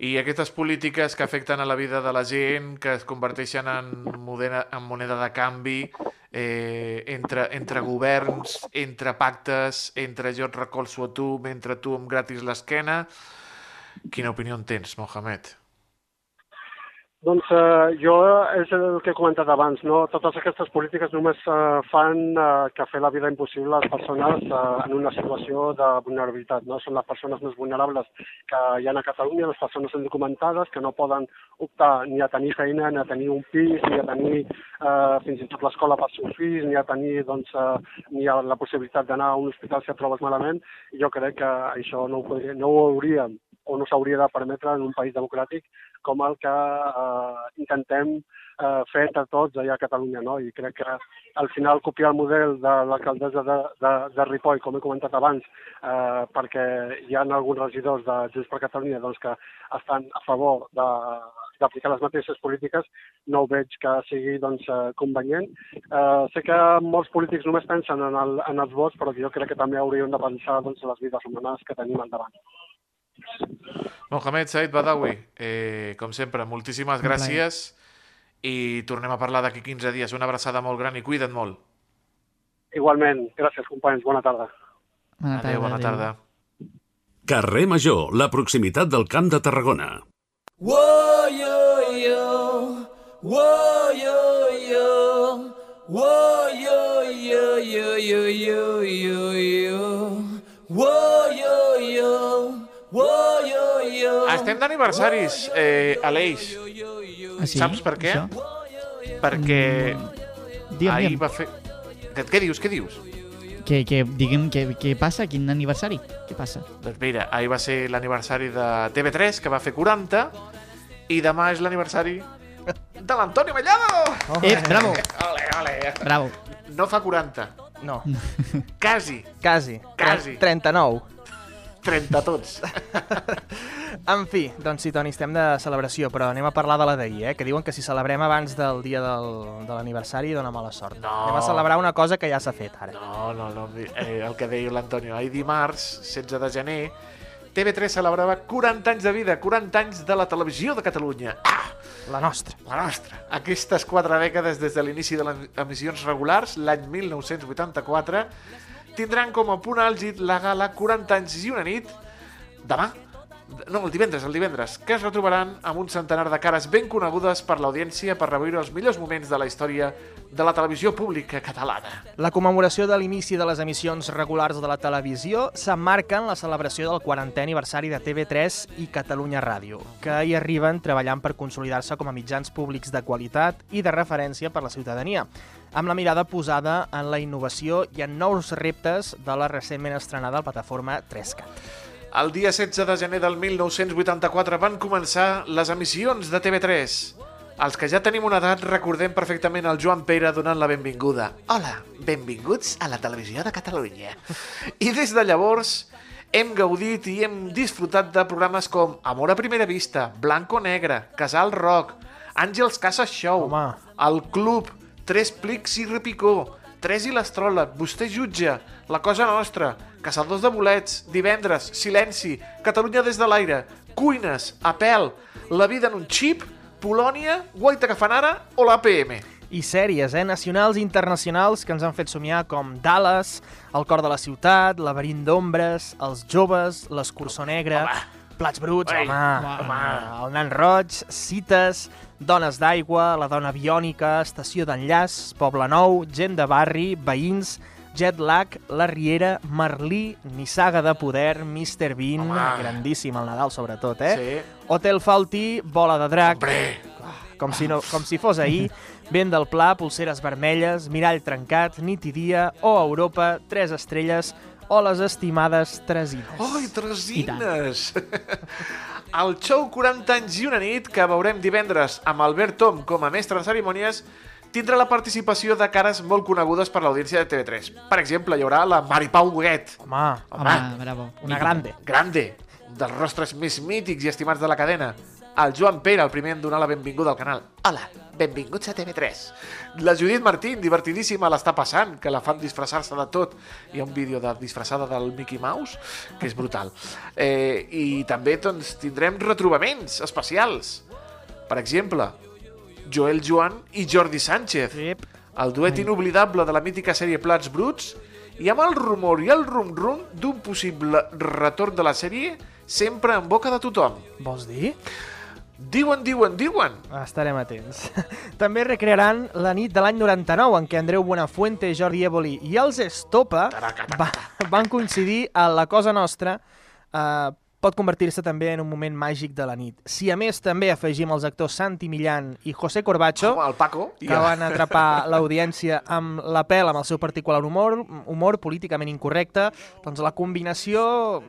S2: I aquestes polítiques que afecten a la vida de la gent, que es converteixen en moneda, en moneda de canvi eh, entre, entre governs, entre pactes, entre jo et recolzo a tu mentre tu em gratis l'esquena... Quina opinió en tens, Mohamed?
S11: Doncs eh, jo és el que he comentat abans, no? Totes aquestes polítiques només eh, fan eh, que fer la vida impossible a les persones eh, en una situació de vulnerabilitat, no? Són les persones més vulnerables que hi ha a Catalunya, les persones indocumentades que no poden optar ni a tenir feina, ni a tenir un pis, ni a tenir eh, fins i tot l'escola per seus fills, ni a tenir doncs, eh, ni a la possibilitat d'anar a un hospital si et trobes malament. Jo crec que això no ho, podria, no ho hauríem o no s'hauria de permetre en un país democràtic com el que eh, intentem eh, fer entre tots allà a Catalunya. No? I crec que al final copiar el model de l'alcaldessa de, de, de Ripoll, com he comentat abans, eh, perquè hi ha alguns regidors de Junts per Catalunya doncs, que estan a favor de, d'aplicar les mateixes polítiques, no ho veig que sigui doncs, eh, convenient. Eh, sé que molts polítics només pensen en, el, en els vots, però jo crec que també hauríem de pensar doncs, les vides humanes que tenim endavant.
S2: Mohamed Said Badawi, eh, com sempre, moltíssimes gràcies i tornem a parlar d'aquí 15 dies. Una abraçada molt gran i cuida't molt.
S11: Igualment, gràcies companys, bona tarda.
S3: Bona tarda,
S2: Adéu, bona
S3: adéu.
S2: tarda.
S1: Carrer Major, la proximitat del Camp de Tarragona.
S8: Whoa, yo, yo. Whoa, yo, yo. Whoa, yo, yo, yo, yo, yo, yo, yo.
S2: Estem d'aniversaris, eh, Aleix.
S3: Ah, sí?
S2: Saps per què?
S3: Això?
S2: Perquè
S3: Digue'm,
S2: ahir
S3: digue'm.
S2: va fer... Què, què dius, què dius?
S3: Que, que, digue'm, què, què passa? Quin aniversari? Què passa?
S2: Doncs mira, ahir va ser l'aniversari de TV3, que va fer 40, i demà és l'aniversari de l'Antonio Mellado!
S3: Eh, bravo!
S2: Ole, ole.
S3: Bravo.
S2: No fa 40,
S12: No,
S2: quasi,
S12: quasi.
S2: Quasi.
S12: 39.
S2: 30 tots.
S12: En fi, doncs sí, Toni, estem de celebració, però anem a parlar de la d'ahir, eh? que diuen que si celebrem abans del dia del, de l'aniversari dona mala sort.
S2: No.
S12: Anem a celebrar una cosa que ja s'ha fet ara.
S2: No, no, no, eh, el que deia l'Antonio. Ahir dimarts, 16 de gener, TV3 celebrava 40 anys de vida, 40 anys de la televisió de Catalunya. Ah,
S12: La nostra.
S2: la nostra. Aquestes quatre dècades des de l'inici de les emissions regulars, l'any 1984, tindran com a punt àlgid la gala 40 anys i una nit demà, no, el divendres, el divendres, que es retrobaran amb un centenar de cares ben conegudes per l'audiència per reviure els millors moments de la història de la televisió pública catalana.
S12: La commemoració de l'inici de les emissions regulars de la televisió s'emmarca en la celebració del 40è aniversari de TV3 i Catalunya Ràdio, que hi arriben treballant per consolidar-se com a mitjans públics de qualitat i de referència per la ciutadania, amb la mirada posada en la innovació i en nous reptes de la recentment estrenada plataforma 3CAT.
S2: El dia 16 de gener del 1984 van començar les emissions de TV3. Els que ja tenim una edat recordem perfectament el Joan Pere donant la benvinguda. Hola, benvinguts a la televisió de Catalunya. I des de llavors hem gaudit i hem disfrutat de programes com Amor a primera vista, Blanco Negre, Casal Rock, Àngels Casa Show,
S12: Home.
S2: El Club, Tres Plics i Repicó, Tres i l'Astròleg, Vostè jutja, La Cosa Nostra, Caçadors de Bolets, Divendres, Silenci, Catalunya des de l'aire, Cuines, Apel, La vida en un xip, Polònia, Guaita que fan ara o l'APM.
S12: I sèries, eh? Nacionals i internacionals que ens han fet somiar com Dallas, El cor de la ciutat, Laberint d'ombres, Els joves, L'escurçó negre, Plats bruts,
S2: Ei,
S12: home,
S2: home.
S12: El nan roig, Cites, Dones d'aigua, La dona biònica, Estació d'enllaç, Poble nou, Gent de barri, Veïns, Jet Lag, La Riera, Merlí, Nissaga de poder, Mr. Bean,
S2: Home.
S12: grandíssim el Nadal sobretot, eh?
S2: Sí.
S12: Hotel Falti, Bola de drac,
S2: Hombre,
S12: com si, no, com si fos ahir, vent del pla, pulseres vermelles, mirall trencat, nit i dia, o Europa, tres estrelles, o les estimades tresines.
S2: Oi, tresines! El show 40 anys i una nit, que veurem divendres amb Albert Tom com a mestre de cerimònies, tindrà la participació de cares molt conegudes per l'audiència de TV3. Per exemple, hi haurà la Maripau Huguet,
S12: Home,
S3: Home, bravo.
S12: una grande.
S2: grande, dels rostres més mítics i estimats de la cadena. El Joan Pere, el primer en donar la benvinguda al canal. Hola, benvinguts a TV3. La Judit Martín, divertidíssima, l'està passant, que la fan disfressar-se de tot. Hi ha un vídeo de disfressada del Mickey Mouse, que és brutal. Eh, I també doncs, tindrem retrobaments especials. Per exemple, Joel Joan i Jordi Sánchez.
S12: Yep.
S2: El duet inoblidable de la mítica sèrie Plats Bruts i amb el rumor i el rum-rum d'un possible retorn de la sèrie sempre en boca de tothom.
S12: Vols dir?
S2: Diuen, diuen, diuen.
S12: Estarem atents. També recrearan la nit de l'any 99, en què Andreu Buenafuente, Jordi Évoli i els Estopa va, van coincidir a La Cosa Nostra. Eh, pot convertir-se també en un moment màgic de la nit. Si a més també afegim els actors Santi Millán i José Corbacho,
S2: Home, el Paco.
S12: que
S2: Ja.
S12: van atrapar l'audiència amb la pèl, amb el seu particular humor, humor políticament incorrecte, doncs la combinació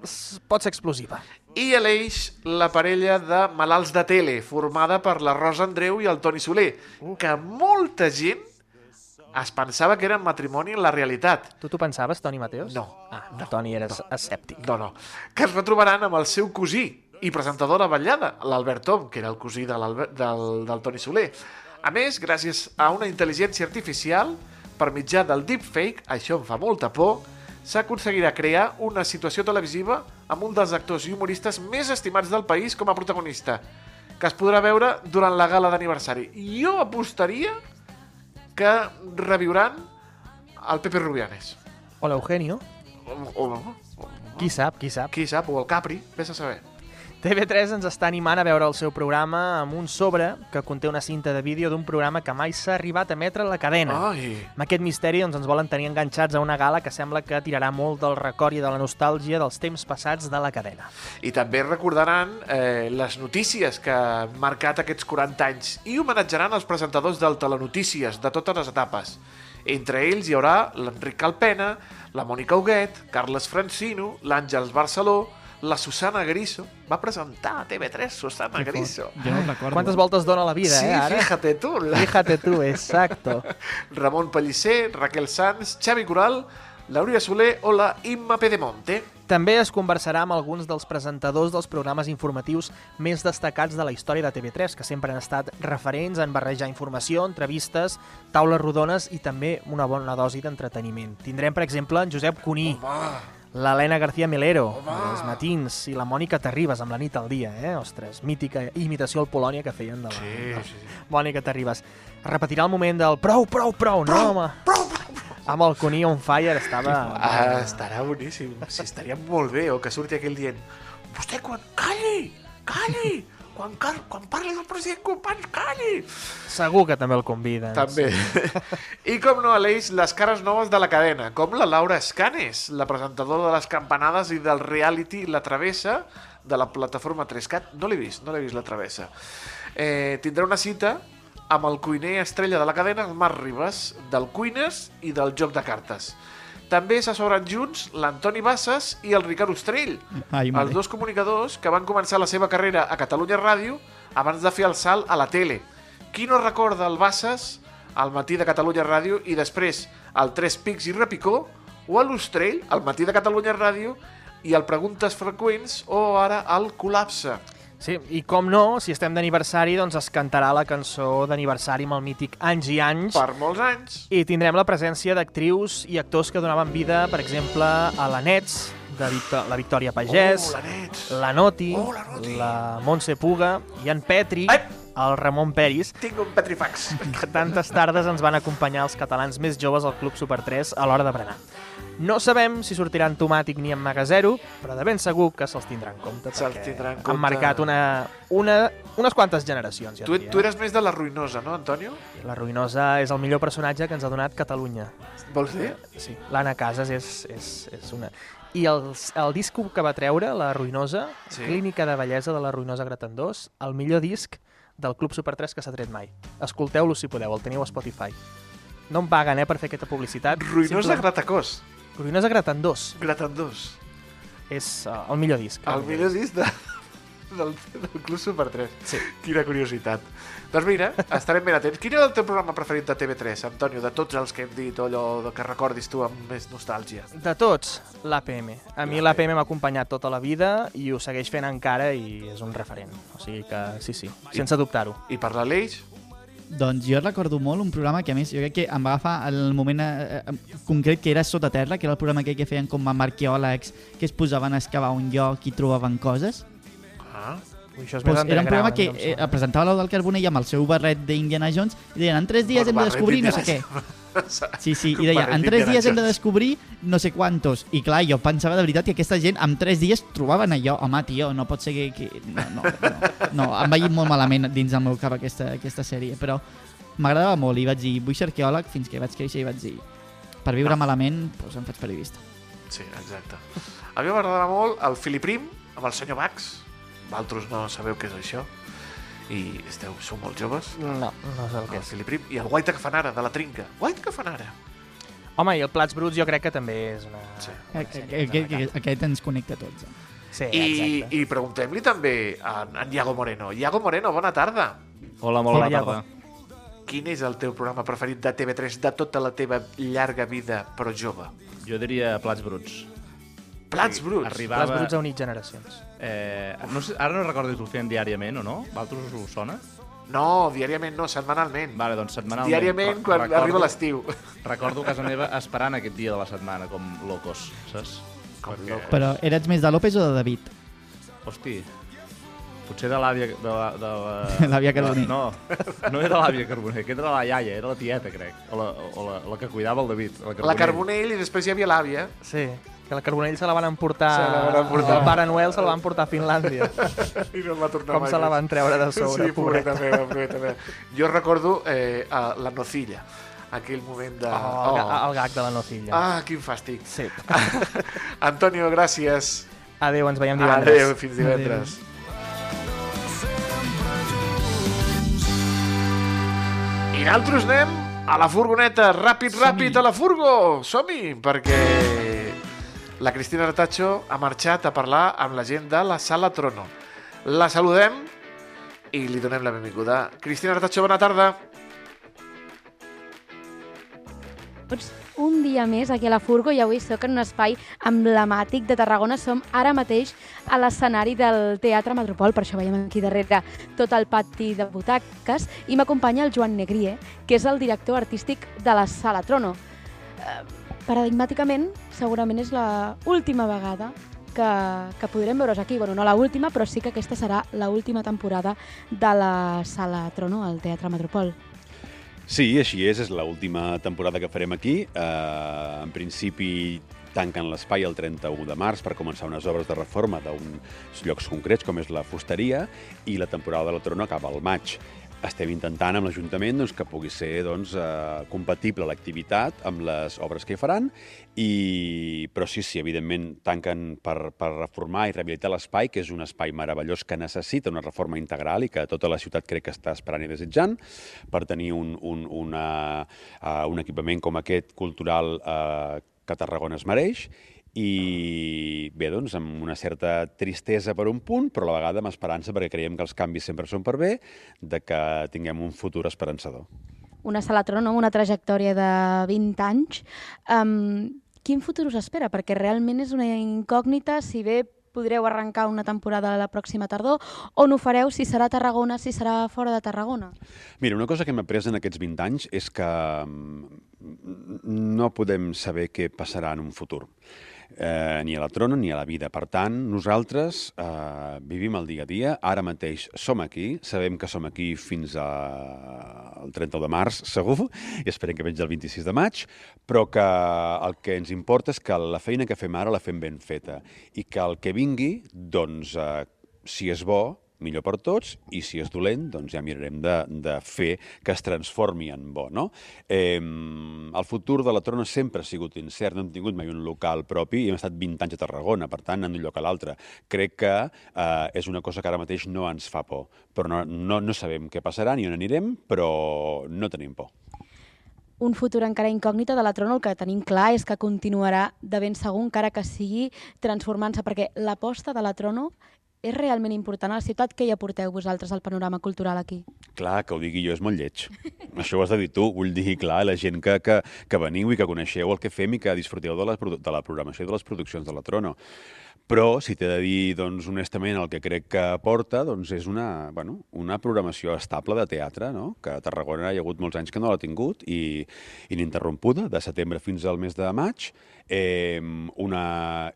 S12: pot ser explosiva.
S2: I Aleix, la parella de malalts de tele, formada per la Rosa Andreu i el Toni Soler, que molta gent es pensava que era matrimoni en la realitat.
S12: Tu t'ho pensaves, Toni Mateos?
S2: No.
S12: Ah, no. Toni, eres escèptic.
S2: No, no. Que es retrobaran amb el seu cosí i presentador de vetllada, l'Albert Tom, que era el cosí de del, del Toni Soler. A més, gràcies a una intel·ligència artificial, per mitjà del deepfake, això em fa molta por, s'aconseguirà crear una situació televisiva amb un dels actors i humoristes més estimats del país com a protagonista, que es podrà veure durant la gala d'aniversari. Jo apostaria que reviuran el Pepe Rubianes.
S12: O l'Eugenio.
S2: O, o, o,
S12: Qui sap, qui sap.
S2: qui sap, o el Capri, vés a saber.
S12: TV3 ens està animant a veure el seu programa amb un sobre que conté una cinta de vídeo d'un programa que mai s'ha arribat a emetre a la cadena.
S2: Ai.
S12: Amb aquest misteri doncs, ens volen tenir enganxats a una gala que sembla que tirarà molt del record i de la nostàlgia dels temps passats de la cadena.
S2: I també recordaran eh, les notícies que han marcat aquests 40 anys i homenatjaran els presentadors del Telenotícies de totes les etapes. Entre ells hi haurà l'Enric Calpena, la Mònica Huguet, Carles Francino, l'Àngels Barceló, la Susana Griso. Va presentar a TV3 Susana Griso.
S3: Jo no recordo.
S12: Quantes voltes dona la vida,
S2: sí,
S12: eh, ara?
S2: fíjate tú. La...
S12: Fíjate tú, exacto.
S2: Ramon Pellicer, Raquel Sanz, Xavi Coral, Lauria Soler o la Imma Pedemonte.
S12: També es conversarà amb alguns dels presentadors dels programes informatius més destacats de la història de TV3, que sempre han estat referents en barrejar informació, entrevistes, taules rodones i també una bona dosi d'entreteniment. Tindrem, per exemple, en Josep Cuní, l'Helena García Melero, els Matins i la Mònica Terribas amb la nit al dia, eh? Ostres, mítica imitació al Polònia que feien de la,
S2: Sí,
S12: de la
S2: sí, sí.
S12: Mònica Terribas. Repetirà el moment del prou, prou, prou, no, home. Prou, prou, Amb el Cuní on fire estava...
S2: Ah, estarà boníssim. Sí, estaria molt bé, o que surti aquell dient vostè quan... Calli! Calli! Quan, car... quan parli del president Companys, calli!
S12: Segur que també el conviden.
S2: També. I com no, Aleix, les cares noves de la cadena, com la Laura Escanes, la presentadora de les campanades i del reality La Travessa de la plataforma 3CAT. No l'he vist, no l'he vist, La Travessa. Eh, tindrà una cita amb el cuiner estrella de la cadena, el Marc Ribas, del Cuines i del Joc de Cartes. També s'assobren junts l'Antoni Bassas i el Ricard Ostrell,
S3: Ai,
S2: els dos comunicadors que van començar la seva carrera a Catalunya Ràdio abans de fer el salt a la tele. Qui no recorda el Bassas al matí de Catalunya Ràdio i després el Tres Pics i Repicó o a l'Ostrell al matí de Catalunya Ràdio i el Preguntes Freqüents o ara el Col·lapse.
S12: Sí, i com no, si estem d'aniversari, doncs es cantarà la cançó d'aniversari amb el mític Anys i Anys.
S2: Per molts anys.
S12: I tindrem la presència d'actrius i actors que donaven vida, per exemple, a la Nets, de Victor la Victòria Pagès,
S2: Oh, la
S12: la Noti,
S2: Oh, la Noti.
S12: la Montse Puga i en Petri, el Ramon Peris.
S2: Tinc un petrifax.
S12: que tantes tardes ens van acompanyar els catalans més joves al Club Super 3 a l'hora de berenar. No sabem si sortiran Tomàtic ni en Magasero, però de ben segur que se'ls tindrà en compte,
S2: Se'ls tindrà en
S12: han
S2: compte.
S12: marcat una, una, unes quantes generacions, ja
S2: Tu,
S12: diria.
S2: tu eres més de la ruïnosa, no, Antonio?
S12: La Ruïnosa és el millor personatge que ens ha donat Catalunya.
S2: Vols dir?
S12: Sí, l'Anna Casas és, és, és una... I el, el disc que va treure, La Ruïnosa,
S2: Sí.
S12: Clínica de Bellesa de la Ruïnosa Gratendós, el millor disc del Club Super 3 que s'ha tret mai. Escolteu-lo si podeu, el teniu a Spotify. No em paguen, eh, per fer aquesta publicitat.
S2: Ruïnosa
S12: Simple-
S2: Gratacós.
S12: Ruïnosa Gratendós.
S2: Gratendós.
S12: És uh, el millor disc.
S2: El millor disc de, del, del Club Super 3.
S12: Sí.
S2: Quina curiositat. Doncs mira, estarem ben atents. Quin era el teu programa preferit de TV3, Antonio, de tots els que hem dit, o allò que recordis tu amb més nostàlgia?
S12: De tots, l'APM. A mi l'APM m'ha acompanyat tota la vida i ho segueix fent encara i és un referent. O sigui que sí, sí, sense dubtar-ho.
S2: I per l'Aleix?
S3: Doncs jo recordo molt un programa que a més jo crec que em va agafar el moment eh, eh, concret que era Sota Terra, que era el programa aquell que feien com amb arqueòlegs que es posaven a excavar un lloc i trobaven coses.
S2: Ah.
S12: Això és
S3: Pues
S12: més
S3: era un programa
S12: underground,
S3: que eh, presentava del Carbonell amb el seu barret d'Indiana Jones i deien en tres dies
S2: El
S3: hem de descobrir no sé què. Sí, sí, i deia, en tres dies hem de descobrir no sé quantos. I clar, jo pensava de veritat que aquesta gent en tres dies trobaven allò. Home, tio, no pot ser que... que... No, no, no, no, em veia molt malament dins del meu cap aquesta, aquesta sèrie, però m'agradava molt i vaig dir, vull ser arqueòleg fins que vaig créixer i vaig dir, per viure malament, doncs em faig periodista.
S2: Sí, exacte. A mi m'agradava molt el Filiprim amb el senyor Bax. Vosaltres no sabeu què és això. I esteu, sou molt joves.
S12: No, no sé el que
S2: El
S12: és.
S2: Filiprim i el Guaita que fan ara, de la trinca. Guaita que fan ara.
S12: Home, i el Plats Bruts jo crec que també és una...
S2: Sí.
S12: una
S3: Aquest,
S12: sèrie
S3: aquest, aquest, aquest ens connecta a tots. Eh?
S12: Sí,
S2: I,
S12: exacte.
S2: i preguntem-li també a en Iago Moreno. Iago Moreno, bona tarda.
S13: Hola, molt
S12: Hola,
S13: bona
S12: Iago.
S13: tarda.
S2: Quin és el teu programa preferit de TV3 de tota la teva llarga vida, però jove?
S13: Jo diria Plats Bruts.
S2: Plats bruts.
S13: Arribava...
S12: Plats Bruts a unit generacions.
S13: Eh, no sé, ara no recordo si ho feien diàriament o no. Valtros us sona?
S2: No, diàriament no, setmanalment.
S13: Vale, doncs setmanalment.
S2: Diàriament,
S13: Re-
S2: quan
S13: recordo-
S2: arriba l'estiu.
S13: Recordo a casa meva esperant aquest dia de la setmana, com locos, saps?
S2: Com
S13: Perquè-
S2: locos.
S3: Però eres més de López o de David?
S13: Hosti, potser de l'àvia... De la, de la,
S3: L'àvia Carboner.
S13: No, no era l'àvia Carboner, que era la iaia, era la tieta, crec. O la, o la, la que cuidava el David. La
S2: La Carbonell i després hi havia l'àvia.
S12: Sí, que la Carbonell se la van emportar...
S2: Se la van emportar.
S12: El Pare Noel se la van portar a Finlàndia.
S2: I no el va tornar
S12: Com
S2: mai
S12: se la van treure de sobre,
S2: Sí, pobreta meva, pobreta meva. Jo recordo eh, a la nocilla, aquell moment de...
S12: Oh, el, ga- el gag de la nocilla.
S2: Ah, quin fàstic.
S12: Sí.
S2: Antonio, gràcies.
S12: Adéu, ens veiem divendres.
S2: Adéu, fins divendres. I nosaltres anem a la furgoneta, ràpid, ràpid, a la furgo! Som-hi, perquè la Cristina Retacho ha marxat a parlar amb la gent de la Sala Trono. La saludem i li donem la benvinguda. Cristina Retacho, bona tarda.
S14: Doncs un dia més aquí a la Furgo i avui sóc en un espai emblemàtic de Tarragona. Som ara mateix a l'escenari del Teatre Metropol, per això veiem aquí darrere tot el pati de butaques i m'acompanya el Joan Negrier, que és el director artístic de la Sala Trono. Eh, paradigmàticament, segurament és la última vegada que, que podrem veure's aquí. Bueno, no la última, però sí que aquesta serà la última temporada de la Sala Trono al Teatre Metropol.
S15: Sí, així és, és l'última temporada que farem aquí. Uh, en principi tanquen l'espai el 31 de març per començar unes obres de reforma d'uns llocs concrets, com és la fusteria, i la temporada de la Trona acaba al maig. Estem intentant amb l'Ajuntament doncs, que pugui ser doncs, eh, compatible l'activitat amb les obres que hi faran, i... però sí, sí, evidentment tanquen per, per reformar i rehabilitar l'espai, que és un espai meravellós que necessita una reforma integral i que tota la ciutat crec que està esperant i desitjant per tenir un, un, una, uh, un equipament com aquest cultural uh, que Tarragona es mereix i bé, doncs, amb una certa tristesa per un punt, però a la vegada amb esperança perquè creiem que els canvis sempre són per bé, de que tinguem un futur esperançador.
S14: una sala Trono, una trajectòria de 20 anys. Um, quin futur us espera? Perquè realment és una incògnita, si bé podreu arrencar una temporada la pròxima tardor, on ho fareu, si serà a Tarragona, si serà fora de Tarragona.
S15: Mira, una cosa que hem après en aquests 20 anys és que mm, no podem saber què passarà en un futur. Eh, ni a la trona ni a la vida. Per tant, nosaltres eh, vivim el dia a dia, ara mateix som aquí, sabem que som aquí fins al 30 de març, segur, i esperem que vegi el 26 de maig, però que el que ens importa és que la feina que fem ara la fem ben feta. I que el que vingui, doncs, eh, si és bo, millor per tots, i si és dolent, doncs ja mirarem de, de fer que es transformi en bo, no? Eh, el futur de la Trona sempre ha sigut incert, no hem tingut mai un local propi i hem estat 20 anys a Tarragona, per tant, en un lloc a l'altre. Crec que eh, és una cosa que ara mateix no ens fa por, però no, no, no sabem què passarà ni on anirem, però no tenim por.
S14: Un futur encara incògnita de la Trono, el que tenim clar és que continuarà de ben segur, encara que sigui transformant-se, perquè l'aposta de la Trono és realment important a la ciutat. Què hi aporteu vosaltres al panorama cultural aquí?
S15: Clar, que ho digui jo és molt lleig. Això ho has de dir tu, vull dir, clar, la gent que, que, que veniu i que coneixeu el que fem i que disfruteu de la, de la programació i de les produccions de la Trono. Però, si t'he de dir, doncs, honestament, el que crec que aporta doncs, és una, bueno, una programació estable de teatre, no? que a Tarragona hi ha hagut molts anys que no l'ha tingut i ininterrompuda, de setembre fins al mes de maig. Eh, una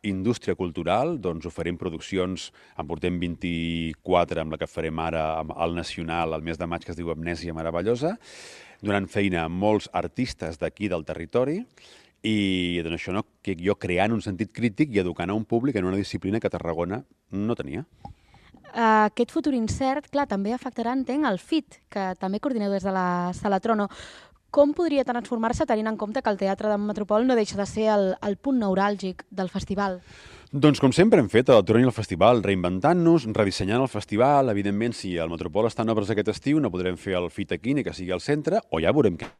S15: indústria cultural, doncs oferim produccions, en portem 24 amb la que farem ara al Nacional, al mes de maig, que es diu Amnèsia Meravellosa, donant feina a molts artistes d'aquí del territori i doncs això no, que jo creant un sentit crític i educant a un públic en una disciplina que Tarragona no tenia.
S14: Uh, aquest futur incert, clar, també afectarà, entenc, el FIT, que també coordineu des de la Sala Trono. Com podria transformar-se tenint en compte que el Teatre de Metropol no deixa de ser el, el punt neuràlgic del festival?
S15: Doncs com sempre hem fet a la Torre i al Festival, reinventant-nos, redissenyant el festival. Evidentment, si el Metropol està en obres aquest estiu, no podrem fer el FIT aquí ni que sigui al centre, o ja veurem què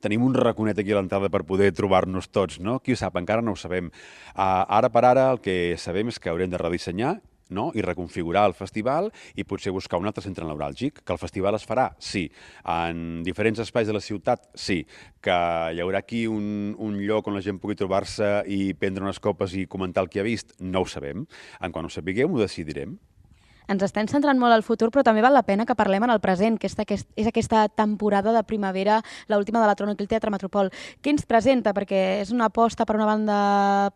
S15: Tenim un raconet aquí a l'entrada per poder trobar-nos tots, no? Qui ho sap, encara no ho sabem. Uh, ara per ara el que sabem és que haurem de redissenyar no? i reconfigurar el festival i potser buscar un altre centre neuràlgic. Que el festival es farà? Sí. En diferents espais de la ciutat? Sí. Que hi haurà aquí un, un lloc on la gent pugui trobar-se i prendre unes copes i comentar el que ha vist? No ho sabem. En quan ho sapiguem ho decidirem
S14: ens estem centrant molt al futur, però també val la pena que parlem en el present, que és, aquest, és aquesta temporada de primavera, l'última de la Trono al Teatre Metropol. Què ens presenta? Perquè és una aposta per una banda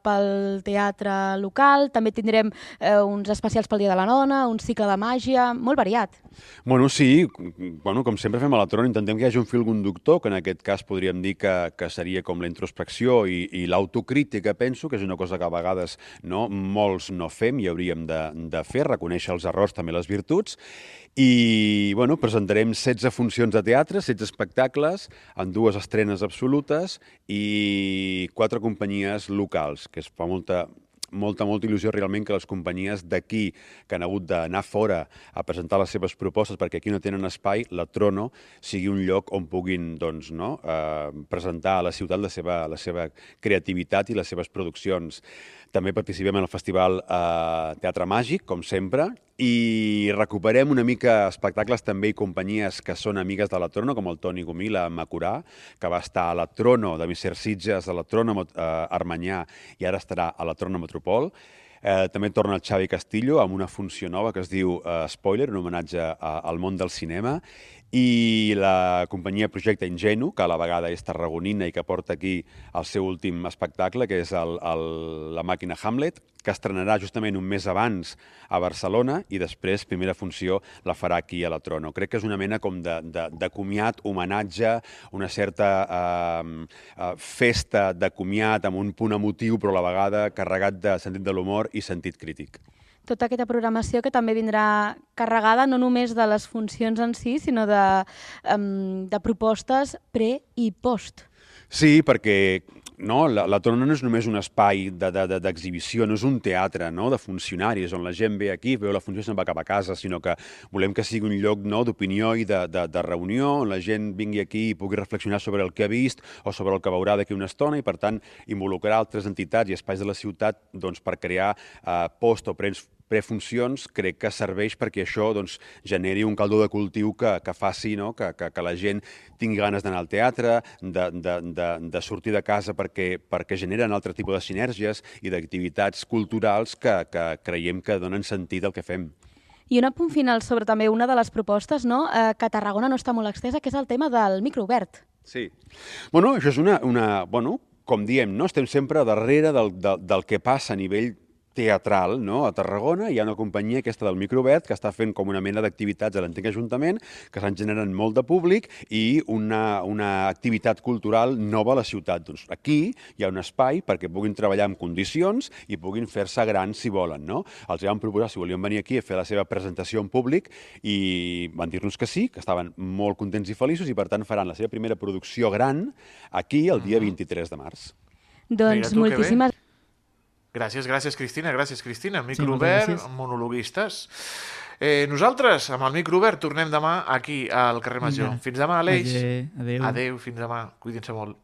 S14: pel teatre local, també tindrem eh, uns especials pel Dia de la Nona, un cicle de màgia, molt variat.
S15: Bueno, sí, bueno, com sempre fem a la Trono, intentem que hi hagi un fil conductor, que en aquest cas podríem dir que, que seria com la introspecció i, i l'autocrítica, penso, que és una cosa que a vegades no, molts no fem i hauríem de, de fer, reconèixer els errors errors, també les virtuts. I bueno, presentarem 16 funcions de teatre, 16 espectacles, en dues estrenes absolutes i quatre companyies locals, que es fa molta, molta, molta il·lusió realment que les companyies d'aquí, que han hagut d'anar fora a presentar les seves propostes perquè aquí no tenen espai, la Trono sigui un lloc on puguin doncs, no, eh, presentar a la ciutat la seva, la seva creativitat i les seves produccions. També participem en el Festival eh, Teatre Màgic, com sempre, i recuperem una mica espectacles també i companyies que són amigues de la Trono, com el Toni Gomila Macurà, que va estar a la Trono de Misser Sitges, a la Trono eh, Armanyà, i ara estarà a la Trono Metropol. Eh, també torna el Xavi Castillo amb una funció nova que es diu eh, Spoiler, un homenatge a, al món del cinema, i la companyia Projecte Ingenu, que a la vegada és tarragonina i que porta aquí el seu últim espectacle, que és el, el, la màquina Hamlet, que estrenarà justament un mes abans a Barcelona i després, primera funció, la farà aquí a la Trono. Crec que és una mena com de, de, de comiat, homenatge, una certa eh, eh, festa de comiat amb un punt emotiu, però a la vegada carregat de sentit de l'humor i sentit crític
S14: tota aquesta programació que també vindrà carregada no només de les funcions en si, sinó de, de propostes pre i post.
S15: Sí, perquè no, la, la Tona no és només un espai d'exhibició, de, de, no és un teatre no, de funcionaris on la gent ve aquí, veu la funció i se'n va cap a casa, sinó que volem que sigui un lloc no, d'opinió i de, de, de reunió on la gent vingui aquí i pugui reflexionar sobre el que ha vist o sobre el que veurà d'aquí una estona i, per tant, involucrar altres entitats i espais de la ciutat doncs, per crear eh, post o prens prefuncions crec que serveix perquè això doncs, generi un caldo de cultiu que, que faci no? que, que, que la gent tingui ganes d'anar al teatre, de, de, de, de sortir de casa perquè, perquè generen altre tipus de sinergies i d'activitats culturals que, que creiem que donen sentit al que fem.
S14: I un apunt final sobre també una de les propostes, no? eh, que a Tarragona no està molt extesa, que és el tema del microobert.
S15: Sí. Bueno, això és una... una bueno, com diem, no? estem sempre darrere del, del, del que passa a nivell teatral no? a Tarragona. Hi ha una companyia, aquesta del Microbet, que està fent com una mena d'activitats a l'antic Ajuntament, que estan generant molt de públic i una, una activitat cultural nova a la ciutat. Doncs aquí hi ha un espai perquè puguin treballar en condicions i puguin fer-se grans si volen. No? Els van proposar si volien venir aquí a fer la seva presentació en públic i van dir-nos que sí, que estaven molt contents i feliços i per tant faran la seva primera producció gran aquí el dia 23 de març.
S14: Doncs moltíssimes
S2: Gràcies, gràcies, Cristina, gràcies, Cristina. Microobert, sí, monologuistes. Eh, nosaltres, amb el microobert, tornem demà aquí al carrer Major. Fins demà, Aleix.
S3: Adéu.
S2: Adéu, fins demà. Cuidin-se molt.